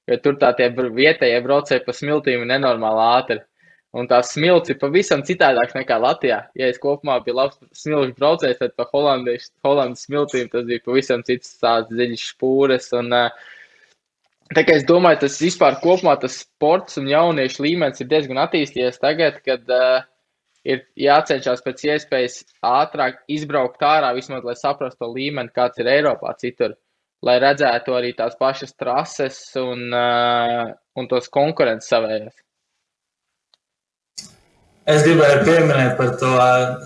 jo tur tā tie vietējie braucēji pa smiltīm ir nenormāli ātri. Un tās smilts ir pavisam citādāks nekā Latvijā. Ja es kopumā biju labs smilšu braucējs, tad pa Holandas smiltīm tas bija pavisam cits tāds dziļš špūres. Un, uh, Tā kā es domāju, tas vispār kopumā tas sports un jauniešu līmenis ir diezgan attīstījies tagad, kad uh, ir jācenšas pēc iespējas ātrāk izbraukt ārā, vismaz lai saprastu to līmeni, kāds ir Eiropā citur, lai redzētu arī tās pašas trases un, uh, un tos konkurences savējos. Es gribēju pieminēt par to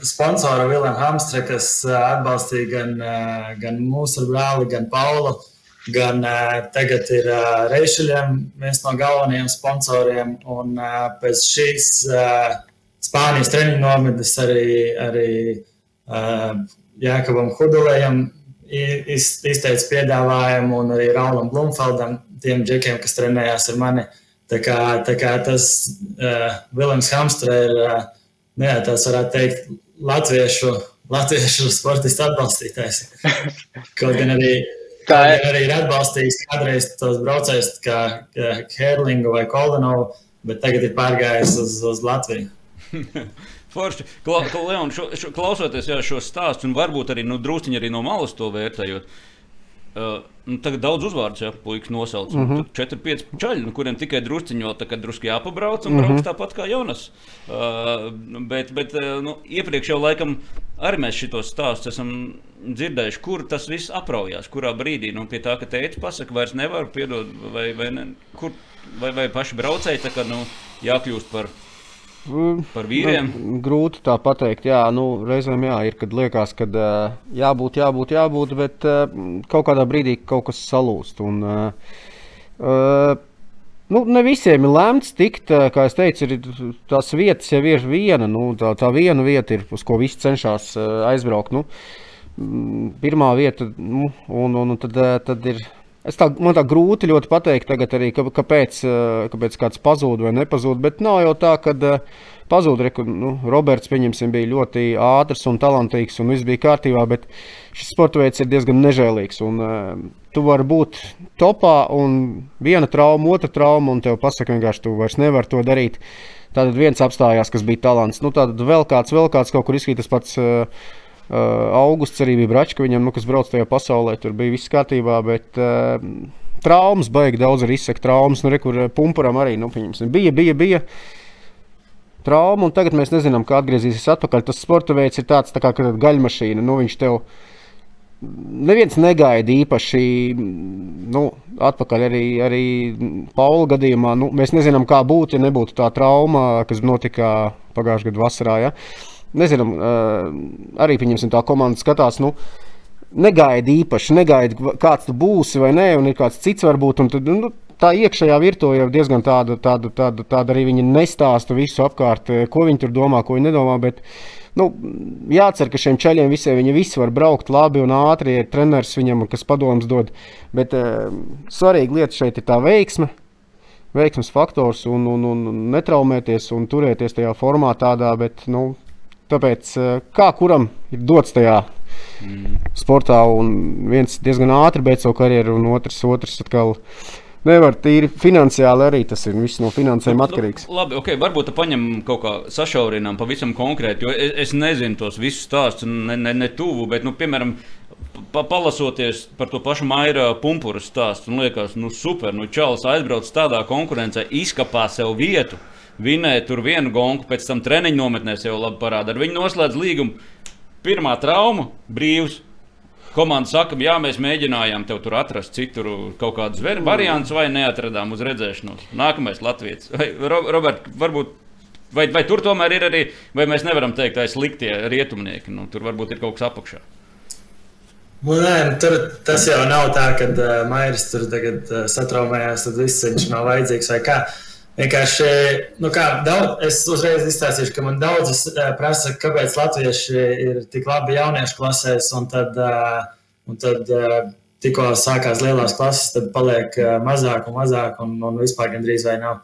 sponsoru Vilniņu Hamstre, kas atbalstīja gan, gan mūsu brāli, gan Paulu. Gan tagad ir Reišaļiem viens no galvenajiem sponsoriem. Un pēc šīs Spānijas treniņu nometnes arī, arī Jākabam Hudulējam izteica piedāvājumu un arī Raulam Blumfeldam, tiem džekiem, kas trenējās ar mani. Tā kā, tā kā tas uh, Vilnius Hamstra ir, uh, jā, tāds varētu teikt, latviešu, latviešu sportistu atbalstītājs. Kaut gan arī, tā ir. arī ir atbalstījis kādreiz tos braucējus kā Herlingu vai Koldenovu, bet tagad ir pārgājis uz, uz Latviju. Forši. Kla, kla, Leon, šo, šo, klausoties jā, šo stāstu, un varbūt arī nu, druskuļi arī no malas to vērtējot. Uh, nu, tagad daudz uzvārdu jau puikas nosauc. Mm -hmm. 4, 5 čaļi, nu, kuriem tikai druskuļi vēl drusku jāpabrauc un mm -hmm. brauc tāpat kā Jonas. Uh, bet bet nu, iepriekš jau laikam arī mēs šitos stāstus esam dzirdējuši, kur tas viss apraujās, kurā brīdī. Nu, pie tā, ka teicis, pasakā, vairs nevar piedot, vai, vai, ne, kur, vai, vai paši braucēji tā kā nu, jākļūst par viņu Par vīriem? Nu, grūti tā pateikt. Jā, nu, reizēm jā, ir, kad liekas, ka jābūt, jābūt, jābūt, bet kaut kādā brīdī kaut kas salūst. Un, uh, nu, ne visiem ir lemts tikt, kā es teicu, ir tās vietas jau ir viena. Nu, tā, tā viena vieta ir, uz ko visi cenšas aizbraukt. Nu, pirmā vieta, nu, un, un, un tad, tad ir Es tā, man tā grūti ļoti pateikt, arī, ka, kāpēc, eh, kāpēc kāds pazūd vai nepazūd. Bet nav jau tā, ka eh, pazūd. Re, nu, Roberts bija ļoti ātrs un talantīgs, un viss bija kārtībā. Bet šis sporta veids ir diezgan nežēlīgs. Un, uh, tu vari būt topā, un viena trauma, otra trauma, un tev pasaka, vienkārši tu vairs nevari to darīt. Tad viens apstājās, kas bija talants. Nu, tad vēl kāds, vēl kāds kaut kur izskatās pats. Uh, Uh, augusts arī bija Bračka, viņam, nu, kas brauc tajā pasaulē, tur bija viss kārtībā. Bet, uh, traumas, baigi daudz arī izsaka traumas. Nu, re, kur pumpuram arī nu, bija, bija, bija. Trauma, un tagad mēs nezinām, kā atgriezīsies atpakaļ. Tas sporta veids ir tāds tā kā gaļmašīna. Nu, viņš tev neviens negaida īpaši nu, atpakaļ arī, arī Paula gadījumā. Nu, mēs nezinām, kā būtu, ja nebūtu tā trauma, kas notika pagājušā gada vasarā. Ja? Nezinām, arī pieņemsim tā komanda skatās. Nu, Negaidi īpaši, negaidi, kāds tu būsi vai nē, un ir kāds cits varbūt. Tad, nu, tā iekšējā virtuvē jau diezgan tāda, tāda, tāda, tāda arī viņi nestāsta visu apkārt, ko viņi tur domā, ko viņi nedomā. Bet, nu, jācer, ka šiem ceļiem visiem viņi visi var braukt labi un ātri, ir treneris viņam, kas padomus dod. Bet uh, svarīga lieta šeit ir tā veiksme. Veiksmes faktors un, un, un netraumēties un turēties tajā formā tādā, bet nu, Tāpēc eh, kā kuram ir dots tajā mm. sportā, un viens diezgan ātri beidz savu karjeru, un otrs, otrs atkal. Nevar tīri finansiāli arī tas ir. Viss no finansēm atkarīgs. Nu, labi, ok, varbūt paņemam kaut kā sašaurinām pavisam konkrēti, jo es, es nezinu tos visus stāstus, ne, ne, ne tuvu, bet, nu, piemēram, pa, palasoties par to pašu maira pumpuru stāstu, un liekas, nu, super, nu, Čāls aizbrauc tādā konkurencē, izkapā sev vietu vinēja tur vienu gonku, pēc tam treniņu nometnēs jau labi parāda. Ar viņu noslēdz līgumu. Pirmā trauma - brīvs. Komanda saka, jā, mēs mēģinājām tev tur atrast citur kaut kādus variantus, vai neatradām uz redzēšanos. Nākamais Latvijas. Vai, Robert, varbūt, vai, vai tur tomēr ir arī, vai mēs nevaram teikt, ka sliktie rietumnieki, nu, tur varbūt ir kaut kas apakšā. Nu, nē, nu, tur tas jau nav tā, ka uh, Mairis tur tagad uh, satraumējās, tad viss viņš nav vajadzīgs vai kā. Uh, Vienkārši, nu kā, daudz, es uzreiz izstāstīšu, ka man daudzas prasa, kāpēc latvieši ir tik labi jauniešu klasēs, un tad, un tad tikko sākās lielās klases, tad paliek mazāk un mazāk, un, un vispār gandrīz vai nav.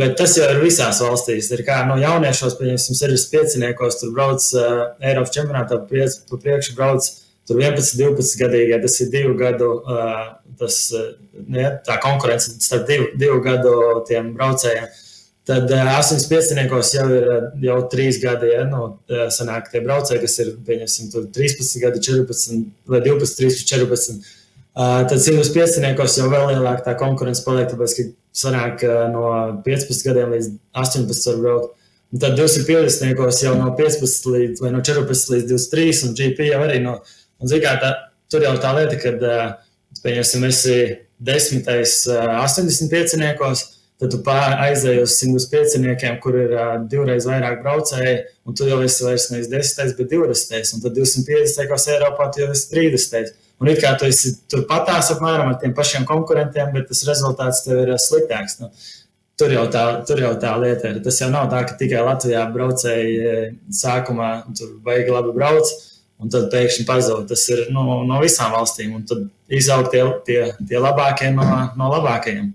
Bet tas jau ir visās valstīs. Ir kā no nu, jauniešos, piemēram, 65. tur brauc Eiropas čempionātā, pa priekšu brauc tur 11, 12 gadīgi. Tas ir divu gadu tas, ne, tā konkurence starp divu, divu gadu braucējiem. Tad 85. jau ir jau 3 gadi, ja nu, sanāk, tie braucēji, kas ir 13, gadi, 14 vai 12, 13, 14. Uh, tad 105. jau vēl lielāka tā konkurence paliek, tāpēc, ka sanāk no 15 gadiem līdz 18 var braukt. Un tad 250. jau no 15 līdz, no 14 līdz 23, un GP jau arī no. Un, kā, tā, tur jau tā lieta, ka uh, pieņemsim, esi desmitais 85. Tad tu aizēji uz 105, kur ir uh, divreiz vairāk braucēji, un tu jau esi vairs nevis 10, bet 20. Un tad 250. Eiropā tu jau esi 30. un it kā tu esi turpatās apmēram ar tiem pašiem konkurentiem, bet tas rezultāts tev ir sliktāks. Nu, tur, jau tā, tur jau tā lieta ir. Tas jau nav tā, ka tikai Latvijā braucēji sākumā tur baigi labi brauc. Un tad pēkšņi pazūd. Tas ir no, no visām valstīm. Un tad izaug tie, tie, tie labākie no, no labākajiem.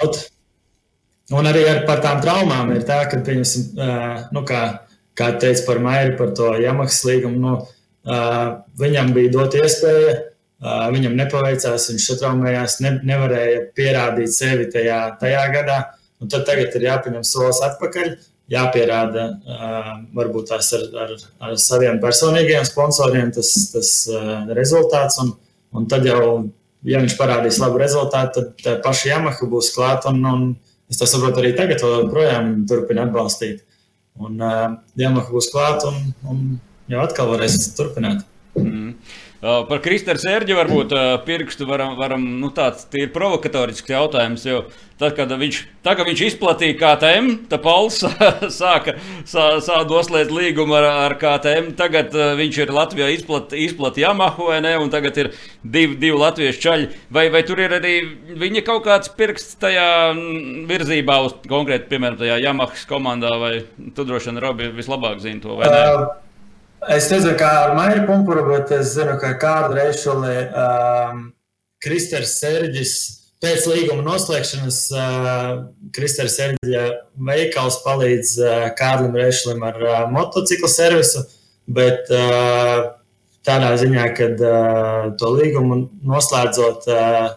Not. Un arī ar, par tām traumām ir tā, ka, pieņemsim, nu, kā, kā teica par Maiju, par to Jamahas līgumu, nu, viņam bija dot iespēja, viņam nepaveicās, viņš satraumējās, ne, nevarēja pierādīt sevi tajā, tajā gadā. Un tad tagad ir jāpieņem solis atpakaļ, jāpierāda varbūt tās ar, ar, ar saviem personīgiem sponsoriem tas, tas rezultāts. Un, un tad jau, ja viņš parādīs labu rezultātu, tad paša Yamaha būs klāta. Un, un es to saprotu arī tagad, joprojām turpina atbalstīt. Un Yamaha būs klāta un, un jau atkal varēs turpināt. Mm. Par Kristēnu Sērģi varbūt pirkstu varam, varam nu tāds ir provokatorisks jautājums. Jo tad, kad viņš, tā, kad viņš izplatīja KTM, tad Pauls sāka sā, sā doslēt līgumu ar, ar KTM. Tagad viņš ir Latvijā izplatīja izplat Yamahu, vai ne? Un tagad ir divi, divi latviešu čaļi. Vai, vai tur ir arī viņa kaut kāds pirksts tajā virzībā uz konkrēti, piemēram, tajā Yamahas komandā, vai tu droši vien Robi vislabāk zini to. Es nezinu, kā ar Maiju Punkuru, bet es zinu, ka kādu reizi um, Kristers Serģis pēc līguma noslēgšanas uh, Kristers Serģija veikals palīdz uh, Kārlim Reišlim ar uh, motociklu servisu, bet uh, tādā ziņā, ka uh, to līgumu noslēdzot, uh,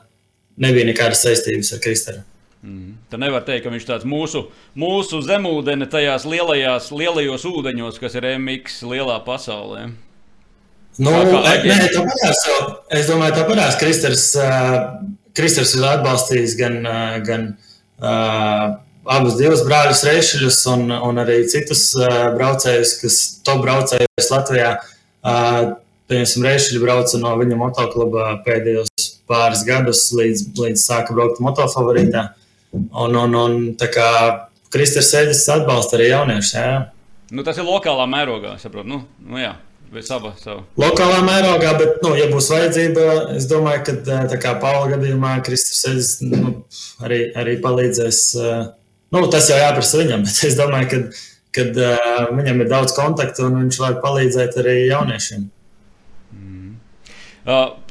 nebija nekādas saistības ar Kristeru. Mm. Tad nevar teikt, ka viņš tāds mūsu, mūsu zemūdeni tajās lielajās, lielajos ūdeņos, kas ir MX lielā pasaulē. Nu, kā, nē, tā parās, es domāju, tā parās. Kristers, uh, Kristers ir atbalstījis gan, uh, gan uh, abus divus brāļus reišļus un, un arī citus uh, braucējus, kas top braucējus Latvijā. Uh, Piemēram, Reišļi brauca no viņa motokluba pēdējos pāris gadus, līdz, līdz sāka braukt motofavorītā. Mm. Un, un, un tā kā Kristers Sēdis atbalsta arī jauniešus. Jā. Nu, tas ir lokālā mērogā, saprotu. Nu, nu, jā. Sava, sava. Lokālā mērogā, bet, nu, ja būs vajadzība, es domāju, ka tā kā Paula gadījumā Kristers Sēdis nu, arī, arī palīdzēs. Nu, tas jau jāprasa viņam, bet es domāju, ka kad, uh, viņam ir daudz kontaktu un viņš var palīdzēt arī jauniešiem.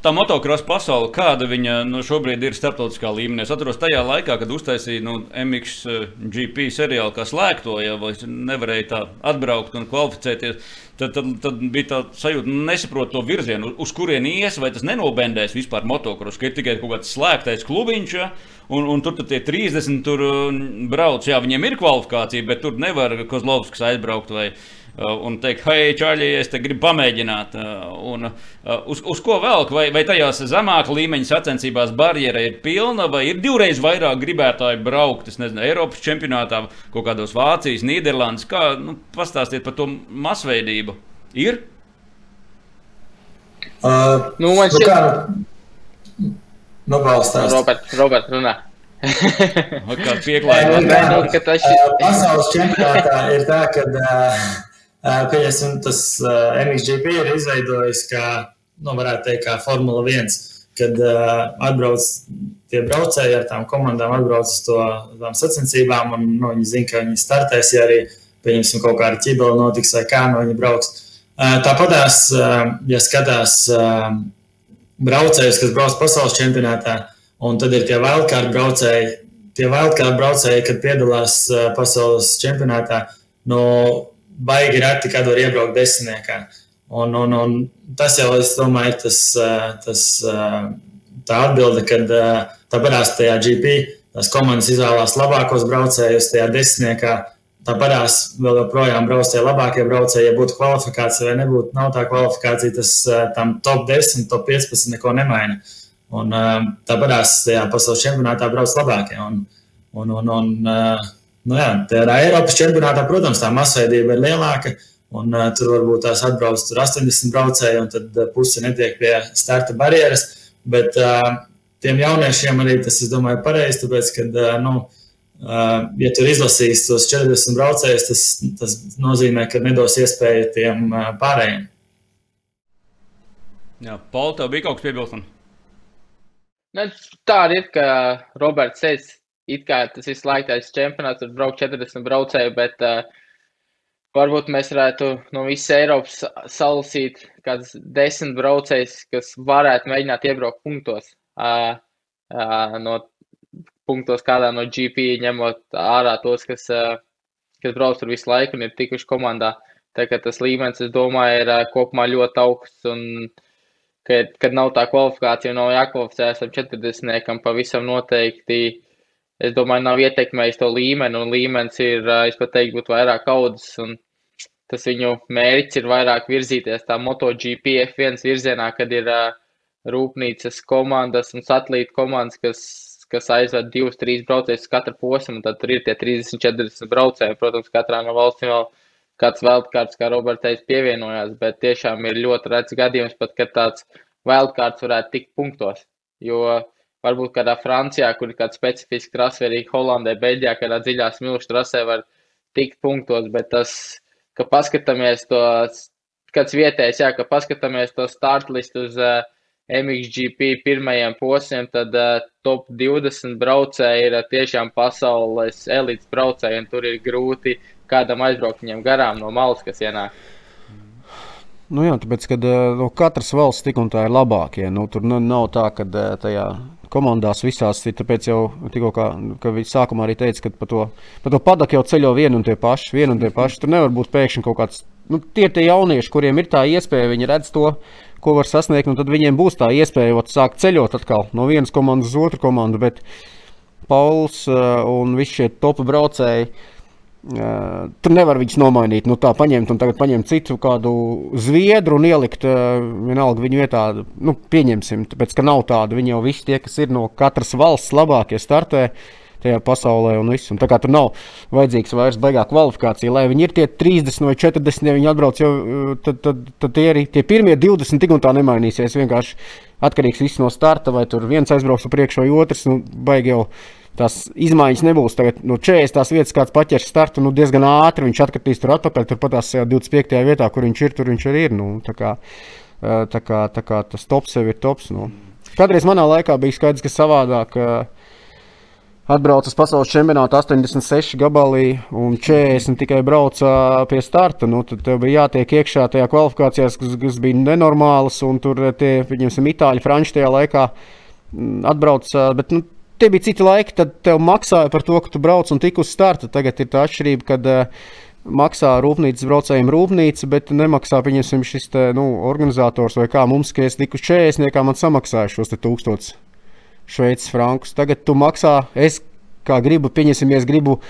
Tā motocross pasaule, kāda viņa nu, šobrīd ir starptautiskā līmenī? Es atceros tajā laikā, kad uztaisīja nu, MXGP seriālu, kā slēgto, ja nevarēja tā atbraukt un kvalificēties. Tad, tad, tad bija tā sajūta, nu, nesaprot to virzienu, uz kurien ies, vai tas nenobendēs vispār motocross, ka ir tikai kaut kāds slēgtais klubiņš, ja, un, un tur tie 30 tur brauc. Jā, viņiem ir kvalifikācija, bet tur nevar Kozlovskis aizbraukt vai Uh, un teikt, hei, čaļi, es te gribu pamēģināt. Uh, un, uh, uz, uz ko vēl? Vai, vai tajās zemākā līmeņa sacensībās barjera ir pilna, vai ir divreiz vairāk gribētāji braukt, es nezinu, Eiropas čempionātā, kaut kādos Vācijas, Nīderlandes? Kā, nu, pastāstiet par to masveidību. Ir? Uh, nu, man nu šķiet, ka. Nu, balstās. Robert, Robert, runā. Kā pieklājīgi. Nu, Pasaules čempionātā ir tā, ka uh, Pieņemsim, tas MXGP ir izveidojis kā, nu, varētu teikt, kā Formula 1, kad atbrauc tie braucēji ar tām komandām, atbrauc uz to sacensībām, un nu, viņi zina, ka viņi startēs, ja arī, pieņemsim, kaut kāda ķibela notiks vai kā no viņi brauks. Tāpatās, ja skatās braucējus, kas brauc pasaules čempionātā, un tad ir tie wildcard braucēji, tie wildcard braucēji, kad piedalās pasaules čempionātā, no baigi reti, kad var iebraukt desmitniekā. Un, un, un tas jau, es domāju, ir tas, tas, tā atbilde, kad tā parās tajā GP, tās komandas izvēlās labākos braucējus tajā desmitniekā. Tā parās vēl joprojām brauc tie labākie braucēji. Ja būtu kvalifikācija vai nebūtu, nav tā kvalifikācija, tas tam top 10, top 15 neko nemaina. Un, tā parās tajā pasaules čempionātā brauc labākie. Un, un, un, un, Nu, jā, tā Eiropas čempionātā, protams, tā masveidība ir lielāka. Un, uh, tur varbūt tās atbrauc 80 braucēji, un tad uh, puse netiek pie starta barjeras. Bet uh, tiem jauniešiem arī tas, es domāju, ir pareizi, tāpēc, ka, uh, nu, uh, ja tur izlasīs tos 40 braucējus, tas, tas nozīmē, ka nedos iespēju tiem uh, pārējiem. Jā, Paul, tev bija kaut kas piebilstams? Nu, tā ir, ka Roberts teica, it kā tas visu laiku tāds čempionāts, tur braukt 40 braucēju, bet uh, varbūt mēs varētu no visas Eiropas salasīt kāds desmit braucējs, kas varētu mēģināt iebraukt punktos. Uh, uh, no punktos kādā no GP, ņemot ārā tos, kas, uh, kas brauc tur visu laiku un ir tikuši komandā. Tā kā tas līmenis, es domāju, ir uh, kopumā ļoti augsts un kad, kad nav tā kvalifikācija, nav jākvalificējas ar 40. pavisam noteikti es domāju, nav ietekmējis to līmeni, un līmenis ir, es pat teiktu, būt vairāk audzis, un tas viņu mērķis ir vairāk virzīties tā MotoGP F1 virzienā, kad ir rūpnīcas komandas un satelīta komandas, kas, kas aizved divus, trīs braucējus katra posmu, un tad tur ir tie 30, 40 braucēji. Protams, katrā no valstīm vēl kāds wildcards, kā Roberts pievienojās, bet tiešām ir ļoti redzams gadījums, pat, kad tāds wildcards varētu tikt punktos. Jo uh, varbūt kādā Francijā, kur ir kāda specifiska trase, vai arī Holandē, Beļģijā, kādā dziļā smilšu trasē var tikt punktos, bet tas, ka paskatāmies to, kāds vietējais, jā, ka paskatāmies to startlistu uz uh, MXGP pirmajiem posmiem, tad uh, top 20 braucēji ir uh, tiešām pasaules elites braucēji, un tur ir grūti kādam aizbraukt viņam garām no malas, kas ienāk. Nu jā, tāpēc, ka nu, katras valsts tik un tā ir labākie. Nu, tur nav tā, ka tajā komandās visās ir. Tāpēc jau tikko, kā, viņi sākumā arī teica, ka pa to, pa to padaku jau ceļo vienu un tie paši. Vienu un tie paši. Tur nevar būt pēkšņi kaut kāds. Nu, tie ir tie jaunieši, kuriem ir tā iespēja, viņi redz to, ko var sasniegt, tad viņiem būs tā iespēja sākt ceļot atkal no vienas komandas uz otru komandu. Bet Pauls uh, un visi šie topu braucēji Uh, tur nevar viņus nomainīt. Nu, tā paņemt un tagad paņemt citu kādu zviedru un ielikt uh, vienalga viņu vietā. Nu, pieņemsim, tāpēc ka nav tāda. Viņi jau visi tie, kas ir no katras valsts labākie startē tajā pasaulē un viss. Un tā kā tur nav vajadzīgs vairs baigā kvalifikācija, lai viņi ir tie 30 vai 40, ja viņi atbrauc jau, tad, tad, tad tie arī tie pirmie 20 tik un tā nemainīsies. Vienkārši atkarīgs no starta, vai tur viens aizbrauks uz priekšu vai otrs. Nu, baigi jau tās izmaiņas nebūs. Tagad no nu, 40 vietas kāds paķers startu nu, diezgan ātri. Viņš atkritīs tur atpakaļ, turpat tās 25. vietā, kur viņš ir, tur viņš arī ir. Nu, tā, kā, tā, kā, tā kā tas tops sev ir tops. Nu. Kādreiz manā laikā bija skaidrs, ka savādāk. Atbraucis pasaules čempionātā 86 gabalī un 40 tikai brauca pie starta. Nu, tad tev bija jātiek iekšā tajā kvalifikācijā, kas, kas bija nenormālas. Un tur tie, pieņemsim, itāļi, franči tajā laikā atbrauca. Bet nu, tie bija citi laiki, tad tev maksāja par to, ka tu brauc un tik uz starta. Tagad ir tā atšķirība, kad uh, maksā rūpnīcas braucējiem rūpnīca, bet nemaksā viņam šis te, nu, organizators vai kā mums, ka es tiku 40, kā man samaksāja šos 1000 šveicis frankus. Tagad tu maksā, es kā gribu, pieņemsim, ja es gribu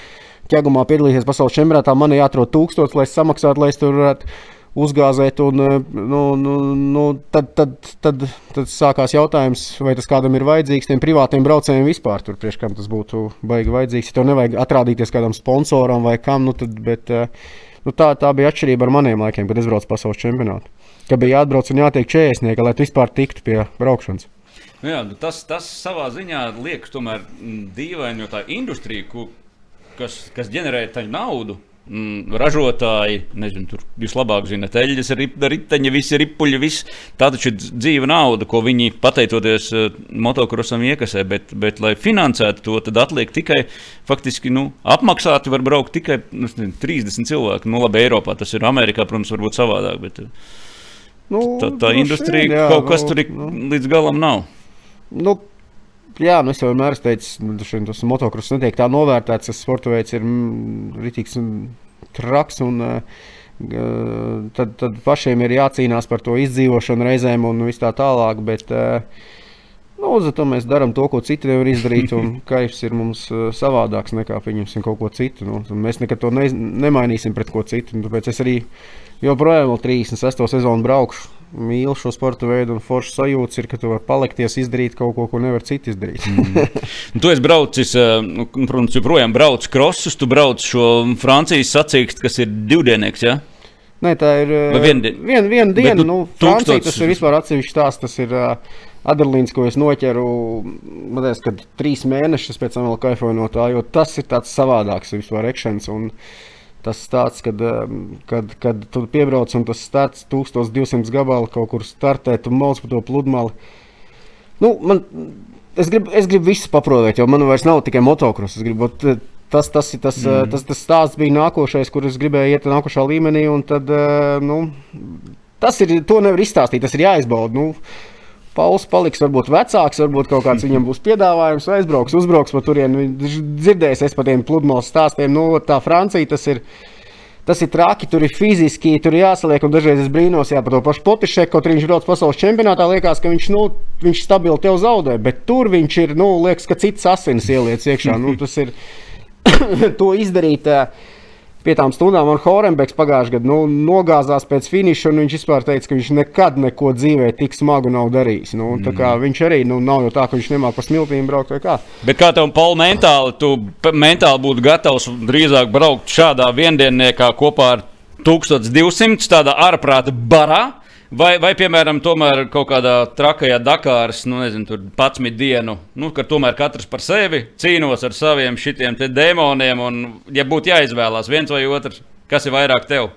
ķegumā piedalīties pasaules čempionātā, man jāatrod 1000, lai es samaksātu, lai es tur varētu uzgāzēt. Un, eh, nu, nu, nu, tad, tad, tad, tad sākās jautājums, vai tas kādam ir vajadzīgs, tiem privātiem braucējiem vispār. Tur priekš kam tas būtu baigi vajadzīgs. Ja tev nevajag atrādīties kādam sponsoram vai kam, nu, tad, bet, eh, nu, tā, tā bija atšķirība ar maniem laikiem, kad es braucu pasaules čempionātu. Ka bija jāatbrauc un jātiek 40, lai tu vispār tiktu pie braukšanas. Nu jā, nu tas, tas savā ziņā liekas tomēr mm, dīvaini, jo tā industrija, kas, kas ģenerē tādu naudu, ražotāji, nezinu, tur jūs labāk zinat, eļļas, riteņi, visi ripuļi, viss. Tā taču ir dzīva nauda, ko viņi pateicoties uh, motokrosam iekasē, bet, bet, lai finansētu to, tad atliek tikai faktiski nu, apmaksāti var braukt tikai nu, 30 cilvēki. Nu, labi, Eiropā tas ir, Amerikā, protams, varbūt savādāk, bet uh, nu, tā, tā industrija jā, kaut kas nu, tur nu. līdz galam nav. Nu, Jā, nu es jau vienmēr teicu, ka tas motocross netiek tā novērtēts. Tas sporta veids ir mm, rītīgs un traks. Un, uh, tad, tad pašiem ir jācīnās par to izdzīvošanu reizēm un tā tālāk. Bet, uh, Nu, zato mēs darām to, ko citi nevar izdarīt. Un kaifs ir mums uh, savādāks nekā pieņemsim kaut ko citu. Nu, mēs nekad to ne, nemainīsim pret ko citu. Tāpēc es arī joprojām 36. sezonu braukšu mīlu šo sporta veidu, un foršs sajūta ir, ka tu vari palikties, izdarīt kaut ko, ko nevar citi izdarīt. mm. Tu esi braucis, eh, nu, protams, joprojām brauc krosus, tu brauc šo Francijas sacīkstu, kas ir divdienīgs. Ja? Nē, tā ir viena vien, vien diena. Nu, Francija tas ir vispār atsevišķs stāsts. Tas ir uh, adrenalīns, ko es noķeru. Man liekas, ka trīs mēnešus pēc tam vēl kaifoju no tā, jo tas ir tāds savādāks vispār. Un, tas stāsts, kad, kad, kad tu piebrauc un tas starts 1200 gabalu kaut kur startē, tu mauc pa to pludmali. Nu, man, es, gribu, es gribu visu paprovēt, jo man vairs nav tikai motocross. Gribu, tas, tas, tas, mm. tas, tas stāsts bija nākošais, kur es gribēju iet nākošā līmenī. Tad, nu, tas ir, to nevar izstāstīt, tas ir jāizbauda. Nu, Pauls paliks varbūt vecāks, varbūt kaut kāds viņam būs piedāvājums, vai aizbrauks, uzbrauks pa turieni. Dzirdējis es par tiem pludmales stāstiem, nu, tā Francija tas ir. Tas ir traki, tur ir fiziski, tur ir jāsaliek, un dažreiz es brīnos, jā, par to pašu Potišeku, kaut arī viņš brauc pasaules čempionātā, liekas, ka viņš, nu, viņš stabili tev zaudē, bet tur viņš ir, nu, liekas, ka cits asins ieliec iekšā. Nu, tas ir to izdarīt. Uh, pie tām stundām. Un Horenbeks pagājušajā gadā nu, nogāzās pēc finiša, un viņš vispār teica, ka viņš nekad neko dzīvē tik smagu nav darījis. Nu, mm. Viņš arī nu, nav jau tā, ka viņš nemāķi pa smiltīm braukt vai kā. Bet kā tev, Paul, mentāli, tu mentāli būtu gatavs drīzāk braukt šādā viendienniekā kopā ar 1200 tādā ārprāta barā? Vai, vai, piemēram, tomēr kaut kādā trakajā Dakāras, nu, nezinu, tur 11 dienu, nu, ka tomēr katrs par sevi cīnos ar saviem šitiem demoniem, un, ja būtu jāizvēlās viens vai otrs, kas ir vairāk tev?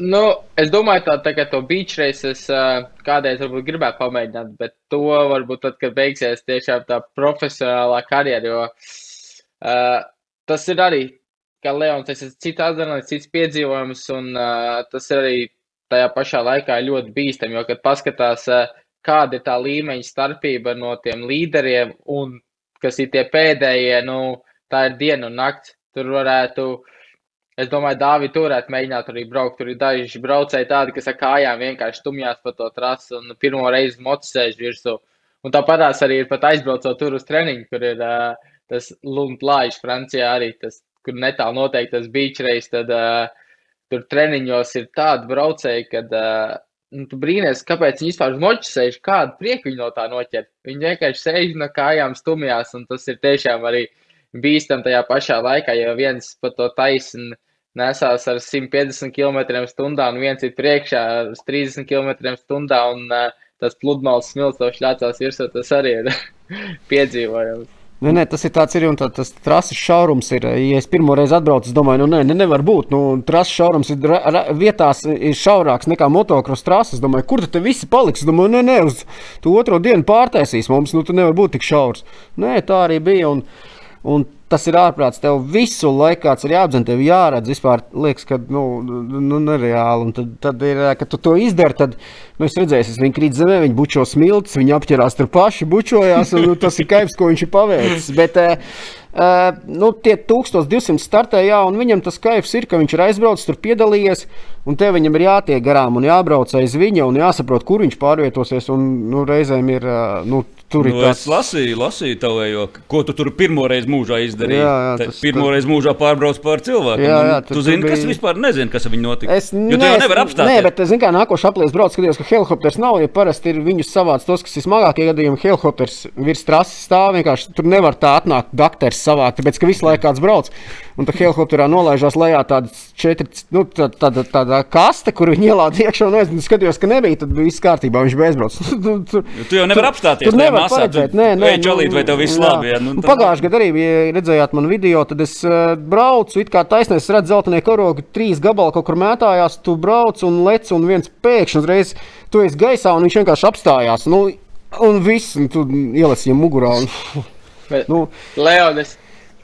Nu, es domāju, tā, tā, ka to beach races uh, kādreiz varbūt gribētu pamēģināt, bet to varbūt tad, kad beigsies tiešām tā profesionālā karjera, jo uh, tas ir arī, kā Leons, tas ir cits adrenalīns, cits piedzīvojums, un uh, tas ir arī tajā pašā laikā ļoti bīstami, jo, kad paskatās, eh, kāda ir tā līmeņa starpība no tiem līderiem un kas ir tie pēdējie, nu, tā ir diena un nakts. Tur varētu, es domāju, Dāvidi tur varētu mēģināt arī braukt. Tur ir daži braucēji tādi, kas ar kājām vienkārši stumjās pa to trasi un pirmo reizi mocēž virsū. Un tāpatās arī ir pat aizbraucot tur uz treniņu, kur ir uh, tas Lundlāģis Francijā arī, tas, kur netālu noteikti tas beach race, tad uh, tur treniņos ir tādi braucēji, kad uh, nu, tu brīnies, kāpēc viņi vispār uz moča sēž, kādu prieku viņi no tā noķer. Viņi vienkārši sēž no kājām stumjās, un tas ir tiešām arī bīstam tajā pašā laikā, jo viens pa to taisnu nesās ar 150 km/h, un viens ir priekšā ar 30 km/h, un uh, tas pludmales smilstoši ļācās virsū, tas arī ir piedzīvojums. Nē, nē, tas ir tāds ir un tā, tas trases šaurums ir. Ja es pirmo reizi atbraucu, es domāju, nu, nē, ne, nevar būt. Nu, trases šaurums ir ra, ra, vietās ir šaurāks nekā motocross trases. Es domāju, kur tad visi paliks? Es domāju, nē, nē, uz to otro dienu pārtaisīs mums. Nu, tu nevar būt tik šaurs. Nē, tā arī bija. Un, un tas ir ārprāts. Tev visu laiku kāds ir jāapzina, tev jāredz. Vispār liekas, ka nu, nu, nereāli. Un tad, tad ir, kad tu to izdari, tad nu, es redzēju, es viņu krīt zemē, viņi bučo smilts, viņi apķerās tur paši, bučojās. Un, nu, tas ir kaivs, ko viņš ir paveicis. Bet, Uh, nu, tie 1200 startē, jā, un viņam tas kaifs ir, ka viņš ir aizbraucis, tur piedalījies, un te viņam ir jātiek garām un jābrauc aiz viņa, un jāsaprot, kur viņš pārvietosies. Un, nu, reizēm ir uh, nu, Tur nu, tāds... Es lasīju, lasīju tavējo, ko tu tur pirmo reizi mūžā izdarīji. Jā, jā, tas, pirmo reizi mūžā pārbrauc pār cilvēku. Jā, jā, tu, tu zini, bija... kas vispār nezina, kas ar viņu notika. Es, jo jau nevari apstāties. Nē, bet zini, kā nākošais aplies brauc, skatījos, ka helikopters nav, ja parasti ir viņus savāds tos, kas ir smagākie gadījumi. Helikopters virs trases stāv, vienkārši tur nevar tā atnākt dakters savākt, tāpēc, ka visu laiku kāds brauc. Un tad helikopterā nolaižās lejā tāda četri, nu, tā, tāda, tāda kaste, kur viņi ielāda iekšā. Un es skatījos, ka nebija, tad viss kārtībā, viņš bezbrauc. tu, tu jau nevari apstāties. Tu nevari paredzēt, nē, nē. Vai čalīt, vai tev viss jā. labi? Jā, nu, nu, Pagājušajā gadā arī, ja redzējāt manu video, tad es uh, braucu, it kā taisnēs redzu zeltanie karogi, trīs gabali kaut kur mētājās, tu brauc un lec, un viens pēkšņi uzreiz tu esi gaisā, un viņš vienkārši apstājās. Nu, un viss, un tu ielasi viņam mugurā. Un, Bet, nu, Leonis,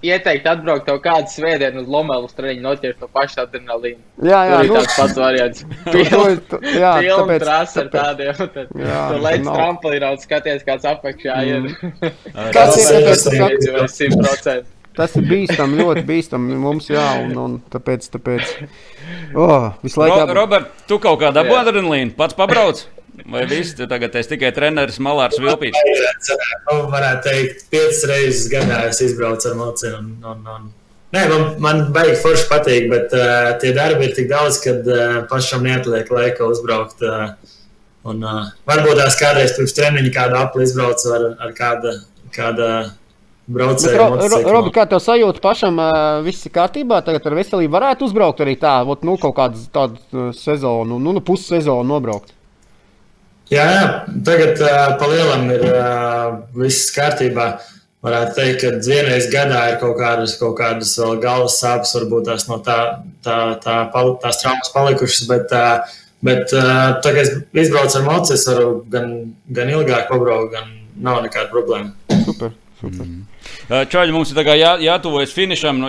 ieteikt atbraukt tev kādu svētdienu uz Lomelu strēļu, noķert to pašu adrenalīnu. Jā, jā, nu, tāds pats variants. Pilnu, jā, tāpēc, trasi ar tādiem, tad jā, tu lec no. trampolīnā un skaties, kāds apakšā mm. ir. Tas ir, tas ir 100%. Tas ir bīstami, ļoti bīstami mums, jā, un, un tāpēc, tāpēc, oh, visu laiku. Ro, Robert, tu kaut kādā adrenalīnu pats pabrauc? Vai viss tagad esi tikai treneris Malārs Vilpīts? Nu, varētu teikt, piecas reizes gadā es izbraucu ar moci. Un, un, un... Nē, man, man baigi forši patīk, bet uh, tie darbi ir tik daudz, ka uh, pašam neatliek laika uzbraukt. Uh, un, uh, varbūt tās kādreiz pirms treniņa kādu apli izbraucu ar, ar kādu. kāda braucēju. Ro, ro, Robi, kā tev sajūta pašam, viss ir kārtībā, tagad ar veselību varētu uzbraukt arī tā, ot, nu, kaut kādu tādu sezonu, nu, nu pussezonu nobraukt. Jā, jā, tagad uh, pa lielam ir uh, viss kārtībā. varētu teikt, ka vienreiz gadā ir kaut kādas, kaut kādas vēl galvas sāpes, varbūt tās no tā, tā, tā, tās traumas palikušas. Bet, bet tagad, kad es izbraucu ar mocu, es varu gan, gan ilgāk pabraukt, gan nav nekāda problēma. Super. Mm. Čaļi mums ir jā, jātuvojas finišam. Nu,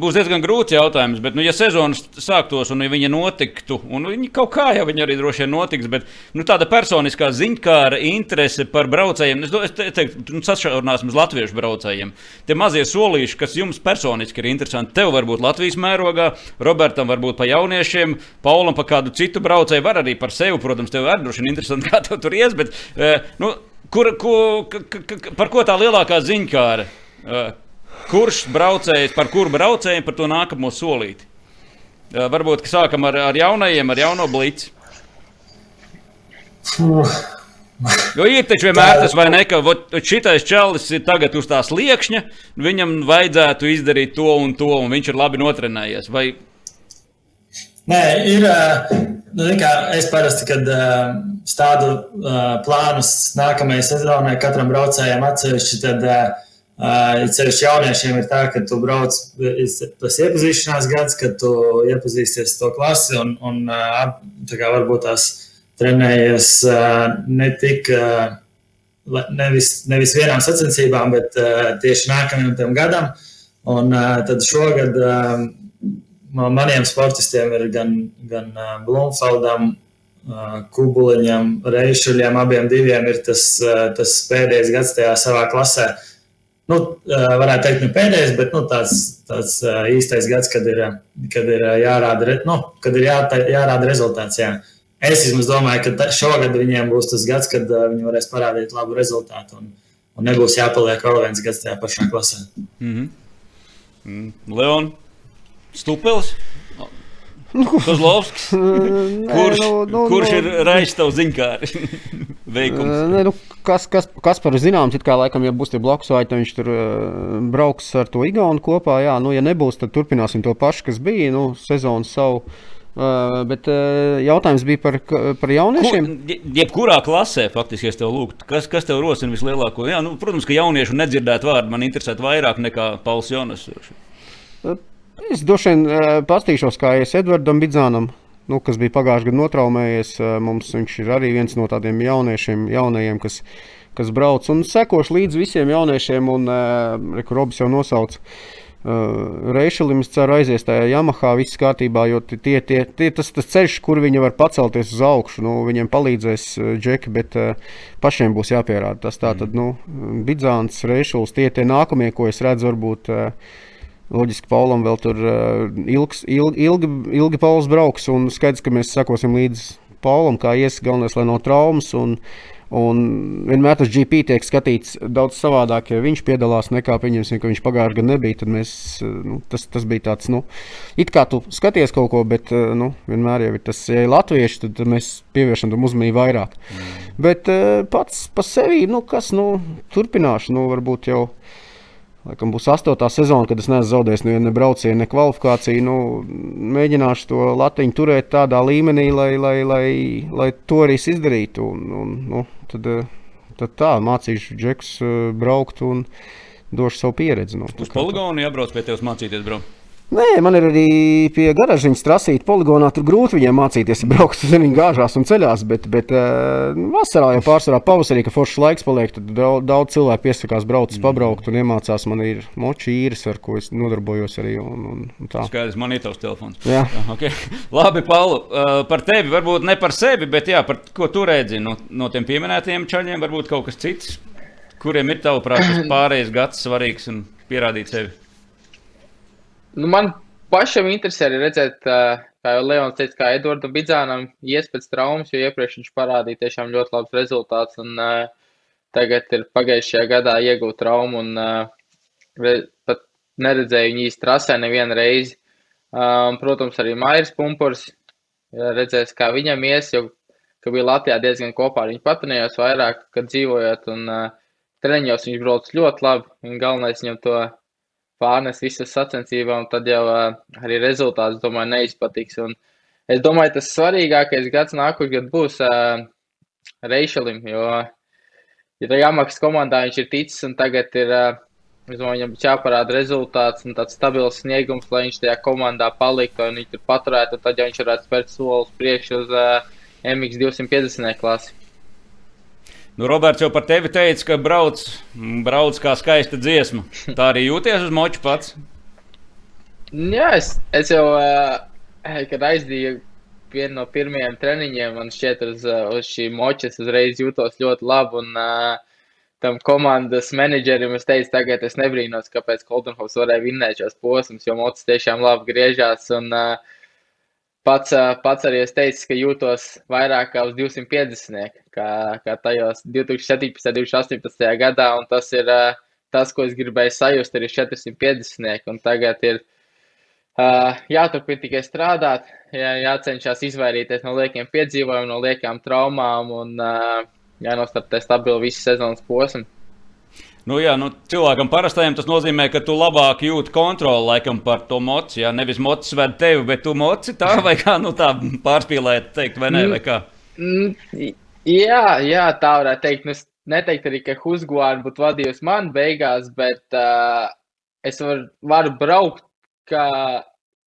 būs diezgan grūts jautājums, bet, nu, ja sezonas sāktos un ja viņa notiktu, un viņa kaut kā jau viņa arī droši vien notiks, bet nu, tāda personiskā ziņkāra interese par braucējiem, es, es te, teiktu, nu, sašaurināsim uz latviešu braucējiem. Tie mazie solīši, kas jums personiski ir interesanti, tev varbūt Latvijas mērogā, Robertam varbūt pa jauniešiem, Paulam pa kādu citu braucēju, var arī par sevi, protams, tev ir droši vien interesanti, kā tev tur ies, bet, nu, Kur, ko, par ko tā lielākā ziņkāra? Kurš braucējs, par kuru braucēju, par to nākamo solīti? Varbūt sākam ar, ar jaunajiem, ar jauno blīci. Jo ir taču vienmēr tas, vai ne, ka šitais čalis ir tagad uz tās liekšņa, viņam vajadzētu izdarīt to un to, un viņš ir labi notrenējies. Vai... Nē, ir. Nu, es parasti, kad uh, stādu uh, plānus nākamajai sezonai, katram braucējam atsevišķi, tad ceļš jauniešiem ir tā, ka tu brauc, tas iepazīšanās gads, kad tu iepazīsties to klasi un, un tā kā varbūt tās trenējies ne tik. Nevis, nevis vienām sacensībām, bet tieši nākamajam gadam. Un tad šogad uh, maniem sportistiem ir gan, gan Blūmfeldam, Kubuliņam, Reišuļam, abiem diviem ir tas, tas pēdējais gads tajā savā klasē. Nu, varētu teikt, ne pēdējais, bet nu, tāds, tāds īstais gads, kad ir, kad ir, jārāda, nu, kad ir jā, jārāda rezultāts. Jā. Es domāju, ka šogad viņiem būs tas gads, kad viņi varēs parādīt labu rezultātu. Un, un nebūs jāpaliek vēl viens gads tajā pašā klasē. Mm -hmm. mm. Leon, Stupils. Kozlovskis. kurš nu, nu, kurš nu, ir reizes tavs ziņkāris? ne, nu, kas, kas, kas par zināms, it kā laikam, ja būs tie blakus vai viņš tur uh, brauks ar to Igaunu kopā, jā, nu, ja nebūs, tad turpināsim to pašu, kas bija, nu, sezonu savu. Uh, bet uh, jautājums bija par, par jauniešiem. Kur, jebkurā klasē, faktiski, es tev lūgtu, kas, kas tev rosina vislielāko? Jā, nu, protams, ka jauniešu nedzirdēt vārdu man interesē vairāk nekā Pauls Jonas. Uh, Es droši vien uh, pastīšos, kā es Edvardam Bidzānam, nu, kas bija pagājušajā gadā notraumējies. Uh, mums viņš ir arī viens no tādiem jauniešiem, jaunajiem, kas, kas brauc un sekošu līdzi visiem jauniešiem. Un uh, Robs jau nosauca. Uh, Reišelim es ceru aizies tajā Yamaha, viss kārtībā, jo tie, tie, tie tas, tas ceļš, kur viņi var pacelties uz augšu, nu, viņiem palīdzēs džeki, bet uh, pašiem būs jāpierāda tas. Tā tad, mm. nu, Bidzāns, Reišels, tie tie nākamie, ko es redzu, varbūt. Uh, Loģiski, Paulam vēl tur uh, ilgs, ilgi, ilgi, ilgi Pauls brauks, un skaidrs, ka mēs sekosim līdzi Paulam, kā ies, galvenais, lai nav traumas. Un, un vienmēr tas GP tiek skatīts daudz savādāk, ja viņš piedalās nekā pieņemsim, ka viņš pagājušajā gadā nebija. Tad mēs, nu, tas, tas bija tāds, nu, it kā tu skaties kaut ko, bet nu, vienmēr jau ir tas, ja ir latvieši, tad, mēs pievēršam tam uzmanību vairāk. Mm. Bet pats par sevi, nu, kas, nu, turpināšu, nu, varbūt jau. Laikam būs astotā sezona, kad es neesmu zaudējis nevienu ne braucienu, ne kvalifikāciju. Nu, mēģināšu to latiņu turēt tādā līmenī, lai, lai, lai, lai to arī izdarītu. Un, un, nu, tad, tad tā mācīšu džekus eh, braukt un došu savu pieredzi. Nu, Uz poligonu jābrauc pie tevis mācīties braukt. Nē, man ir arī pie garažiņas trasīt poligonā. Tur grūti viņiem mācīties, braukt uz zemes gāžās un ceļās. Bet, bet uh, vasarā jau pārsvarā pavasarī, kad foršs laiks paliek, tad daudz, daudz cilvēku piesakās braukt, mm. pabraukt un iemācās. Man ir moči īres, ar ko es nodarbojos arī. Un, un, un tā. Skaidrs, man ir tavs telefons. Jā. okay. Labi, Pauli, uh, par tevi varbūt ne par sevi, bet jā, par ko tu redzi no, no tiem pieminētajiem čaļiem, varbūt kaut kas cits, kuriem ir tavuprāt pārējais gads svarīgs un pierādīt sevi. Nu, man pašam interesē arī redzēt, kā jau Leons teica, kā Edvardam Bidzānam ies pēc traumas, jo iepriekš viņš parādīja tiešām ļoti labs rezultāts. Un, tagad ir pagājušajā gadā iegūt traumu un pat neredzēju viņu īsti trasē nevienu reizi. Protams, arī Mairis Pumpurs redzēs, kā viņam ies, jo ka bija Latvijā diezgan kopā ar viņu patinējos vairāk, kad dzīvojot un treniņos viņš brauc ļoti labi. Galvenais viņam to pārnes visas sacensībām, tad jau arī rezultāts, domāju, neizpatiks. Un es domāju, tas svarīgākais gads nākošais gads būs Reišelim, jo ja jāmaksā komandā, viņš ir ticis un tagad ir. Domāju, viņam būtu jāparāda rezultāts un tāds stabils sniegums, lai viņš tajā komandā paliktu un viņš tur paturētu. Tad jau viņš varētu spērt soli uz priekšu uz uh, MX 250 klasi. Nu, Roberts jau par tevi teica, ka brauc, brauc kā skaista dziesma. Tā arī jūties uz moču pats. Jā, es, es jau, uh, kad aizdīju vienu no pirmajiem treniņiem, man šķiet, uz, uz šī močas uzreiz jūtos ļoti labi. Un, uh, tam komandas menedžerim es teicu, tagad es nebrīnos, kāpēc Koldenhovs varēja vinnēt šos posmus, jo mocis tiešām labi griežās. Un, uh, pats, pats arī es teicu, ka jūtos vairāk kā uz 250, kā, kā tajos 2017. un 2018. gadā, un tas ir tas, ko es gribēju sajust, arī 450. Un tagad ir jāturpina tikai strādāt, jā, jācenšas izvairīties no liekiem piedzīvojumiem, no liekām traumām. Un, jānostartē stabili visu sezonas posmu. Nu, jā, nu, cilvēkam parastajam tas nozīmē, ka tu labāk jūti kontroli laikam, par to moci. Jā, nevis mocis ved tevi, bet tu moci tā vai kā nu, tā pārspīlēt, teikt, vai nē, vai kā. Mm, jā, jā, tā varētu teikt. Nu, es neteiktu arī, ka Husguāra būtu vadījusi man beigās, bet uh, es var, varu braukt, kā,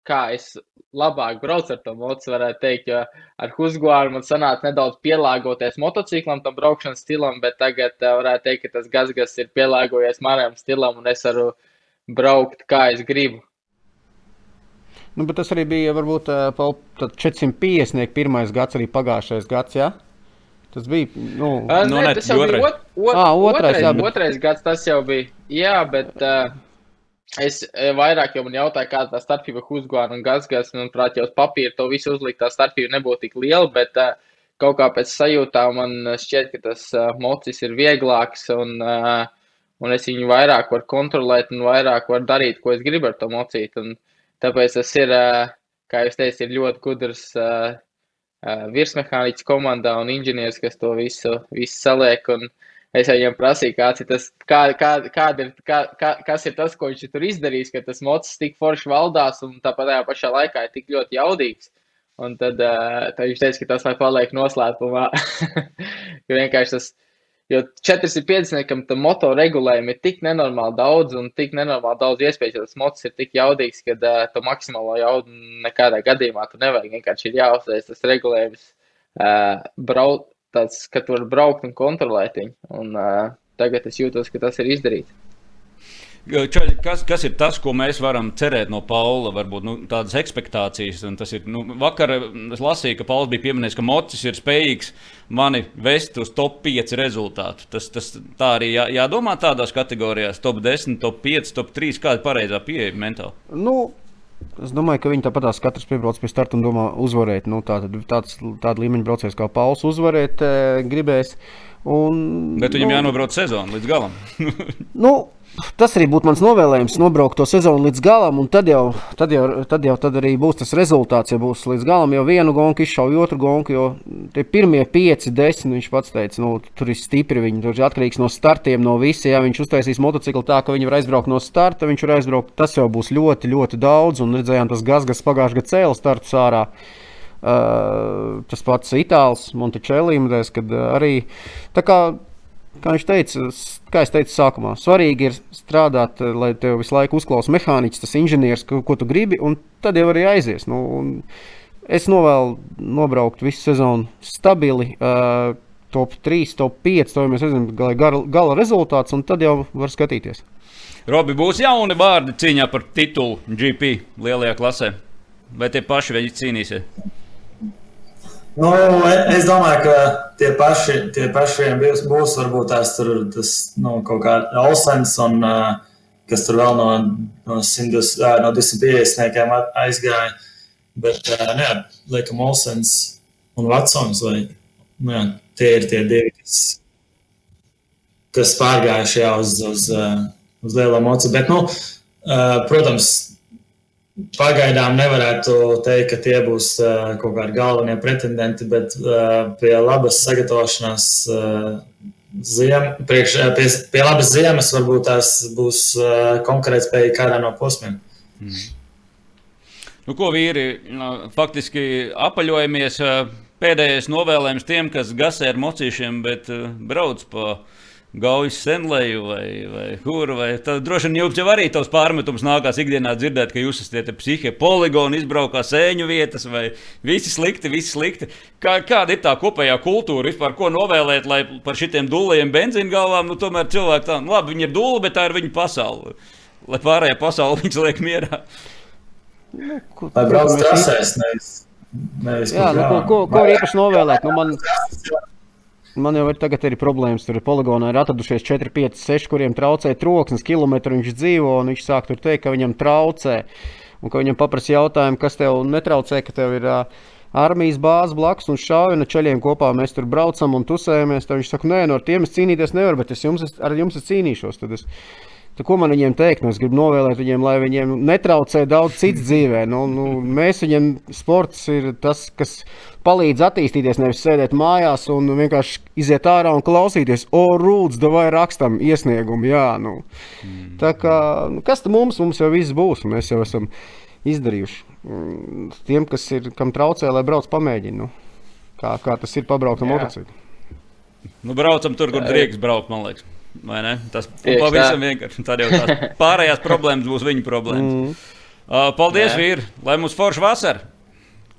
kā es labāk brauc ar to mocu, varētu teikt, jo ar Husguāru man sanāca nedaudz pielāgoties motociklam, tam braukšanas stilam, bet tagad uh, varētu teikt, ka tas gazgas ir pielāgojies manam stilam un es varu braukt, kā es gribu. Nu, bet tas arī bija varbūt 450. pirmais gads, arī pagājušais gads. Ja? Tas bija. Nu, uh, nu, ne, tas jau otrais. bija ot, ot, à, otrais, otrais, jā, bet... otrais gads. Tas jau bija. Jā, bet. Uh, Es e, vairāk jau man jautāju, kāda tā starpība Husgāra un Gazgas. Manuprāt, jau uz papīra to visu uzlikt, tā starpība nebūtu tik liela, bet uh, kaut kā pēc sajūtām man šķiet, ka tas uh, mocis ir vieglāks un, uh, un es viņu vairāk varu kontrolēt un vairāk varu darīt, ko es gribu ar to mocīt. Un tāpēc tas ir, uh, kā jūs teicat, ir ļoti gudrs uh, uh, virsmehāniķis komandā un inženieris, kas to visu, visu saliek. Un, uh, Es viņam prasīju, kāds ir tas, kā, kā, kāda ir, kā, kā, kas ir tas, ko viņš tur izdarījis, ka tas mocis tik forši valdās un tāpat tajā pašā laikā ir tik ļoti jaudīgs. Un tad, uh, tad viņš teica, ka tas lai paliek noslēpumā. jo vienkārši tas, jo 450 kam tam moto regulējumi ir tik nenormāli daudz un tik nenormāli daudz iespējas, jo tas mocis ir tik jaudīgs, ka uh, to maksimālo jaudu nekādā gadījumā tu nevajag. Vienkārši ir jāuzliek tas regulējums uh, braukt tāds, ka tu vari braukt un kontrolēt viņu. Un, uh, tagad es jūtos, ka tas ir izdarīts. Čaļ, kas, kas ir tas, ko mēs varam cerēt no Paula? Varbūt nu, tādas expectācijas. Ir, nu, vakar es lasīju, ka Pauls bija pieminējis, ka Mocis ir spējīgs mani vest uz top 5 rezultātu. Tas, tas tā arī jā, jādomā tādās kategorijās, top 10, top 5, top 3. Kāda ir pareizā pieeja mentāli? Nu, Es domāju, ka viņi tāpatās katrs piebrauc pie starta un domā uzvarēt. Nu, tā, tāds, tāda līmeņa braucējs kā Pauls uzvarēt e, gribēs. Un, Bet viņam nu, jānobrauc sezonu līdz galam. nu, tas arī būtu mans novēlējums, nobraukt to sezonu līdz galam, un tad jau, tad jau, tad jau tad arī būs tas rezultāts. Ja būs līdz galam jau vienu gonku izšauju, otru gonku, jo tie pirmie pieci, desmit, viņš pats teica, nu, tur ir stipri. Viņi tur ir atkarīgs no startiem, no visiem. Ja viņš uztaisīs motociklu tā, ka viņi var aizbraukt no starta, viņš var aizbraukt. Tas jau būs ļoti, ļoti daudz, un redzējām, tas gazgas pagājušajā gadā cēlus startu sārā. Uh, tas pats Itālijas Montečēlī, kad uh, arī tā kā kā viņš teica, kā es teicu sākumā, svarīgi ir strādāt, eh, lai tev visu laiku uzklausa mehāniķis, tas inženieris, ko, ko tu gribi, un tad jau arī aizies. Nu, es novēlu nobraukt visu sezonu stabili. Uh, Top 3, top 5, to jau mēs redzam, gala, gala rezultāts, un tad jau var skatīties. Robi, būs jauni vārdi cīņā par titulu GP lielajā klasē. Vai tie paši viņi cīnīsies? Nu, es domāju, ka tie paši, tie paši būs, būs varbūt tās tur tas, nu, kaut kā Olsens un kas tur vēl no, no, 100, uh, no 250 aizgāja. Bet, uh, jā, liekam, Olsens un Vatsons, vai nu, jā, tie ir tie divi, kas, kas pārgājuši jau uz, uz, uz lielo mocu. Bet, nu, protams, Pagaidām nevarētu teikt, ka tie būs uh, kaut kādi galvenie pretendenti, bet uh, pie labas sagatavošanās, uh, ziem, priekš, pie, pie labas ziemas varbūt tās būs konkurētspēja kādā no posmiem. Mm. Nu, ko vīri faktiski apaļojamies? Pēdējais novēlējums tiem, kas gasē ar mocīšiem, bet brauc pa Gaujas senleju vai, vai kur. Vai tad, droši vien jums jau arī tos pārmetumus nākās ikdienā dzirdēt, ka jūs esat psihe, poligoni, izbraukā sēņu vietas vai visi slikti, visi slikti. Kā, kāda ir tā kopējā kultūra vispār, ko novēlēt, lai par šitiem dūliem benzīna galvām, nu tomēr cilvēki tā, nu labi, viņi ir dūli, bet tā ir viņu pasaule. Lai pārējā pasaule viņus liek mierā. Nu, ko, lai brauc trasēs, nevis, nevis Jā, nu, ko, ko, ko īpaši novēlēt? Nu, man... Man jau ir tagad arī problēmas. Tur poligonā ir atradušies 4, 5, 6, kuriem traucē troksnis, kilometru viņš dzīvo, un viņš sāk tur teikt, ka viņam traucē. Un ka viņam paprasa jautājumu, kas tev netraucē, ka tev ir uh, armijas bāze blakus un no ceļiem kopā. Mēs tur braucam un tusējamies. Tad viņš saka, nē, no tiem es cīnīties nevaru, bet es jums, ar jums cīnīšos. Tad es Tad, ko man viņiem teikt? Nu, es gribu novēlēt viņiem, lai viņiem netraucē daudz citas dzīvē. Nu, nu, mēs viņiem sports ir tas, kas palīdz attīstīties, nevis sēdēt mājās un vienkārši iziet ārā un klausīties, o, rūdz, vai rakstam iesniegumu. Jā, nu. mm. Tā kā, nu, kas tam mums, mums jau viss būs, mēs jau esam izdarījuši. Mm, tiem, kas ir, kam traucē, lai brauc pamēģina, nu, kā, kā tas ir pabraukt ar motociklu. Nu, braucam tur, kur drīkst braukt, man liekas. Vai ne? Tas pavisam vienkārši. Tad jau tās pārējās problēmas būs viņa problēmas. Mm. Uh, paldies, Jā. vīri! Lai mums forša vasara!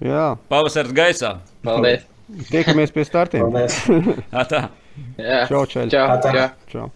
Jā. Pavasaris gaisā! Paldies! Tiekamies pie startiem! Paldies! tā! Jā. Čau, čau! Čau! čau.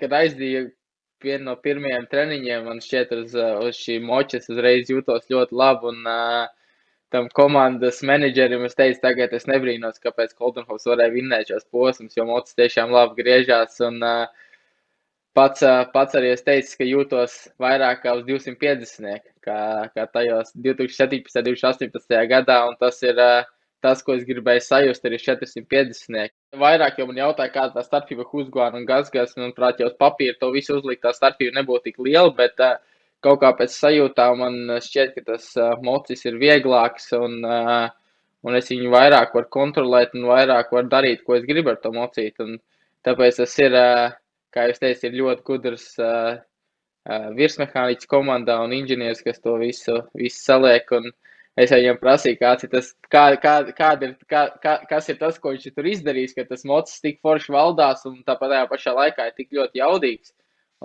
Kad aizdīju vienu no pirmajiem treniņiem, man šķiet, uz, uz šī močas uzreiz jūtos ļoti labi. Un, uh, tam komandas menedžerim es teicu, tagad es nebrīnos, kāpēc Koldenhovs varēja vinnēt šos posmus, jo mocis tiešām labi griežās. Un, uh, pats, pats arī es teicu, ka jūtos vairāk kā uz 250, kā, kā tajos 2017. un 2018. gadā, tas ir uh, tas, ko es gribēju sajust, ir 450. Vairāk jau man jautāja, kāda tā starpība Husgāna un Gazgas, un, manuprāt, jau uz papīra to visu uzlikt, tā starpība nebūtu tik liela, bet uh, kaut kā pēc sajūtām man šķiet, ka tas uh, mocis ir vieglāks un, uh, un es viņu vairāk varu kontrolēt un vairāk varu darīt, ko es gribu ar to mocītu. Un tāpēc tas ir, uh, kā jūs teicat, ir ļoti gudrs uh, uh, virsmehāniķis komandā un inženieris, kas to visu, visu saliek. Un es viņam prasīju, kāds ir tas, kā, kā, kāda ir, kā, kā, kas ir tas, ko viņš tur izdarījis, ka tas mocis tik forši valdās un tāpat tajā pašā laikā ir tik ļoti jaudīgs.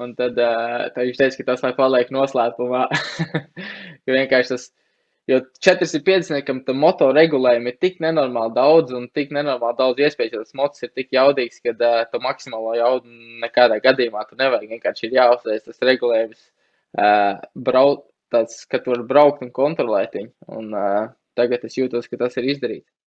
Un tad, uh, tad viņš teica, ka tas lai paliek noslēpumā. jo vienkārši tas, jo 450 tam moto regulējumu ir tik nenormāli daudz un tik nenormāli daudz iespēju, ka tas motos ir tik jaudīgs, ka uh, to maksimālo jaudu nekādā gadījumā tu nevajag. Vienkārši ir jāuzliek tas regulējums, uh, braukt, tāds, ka tu vari braukt un kontrolēt viņu. Un uh, tagad es jūtos, ka tas ir izdarīts.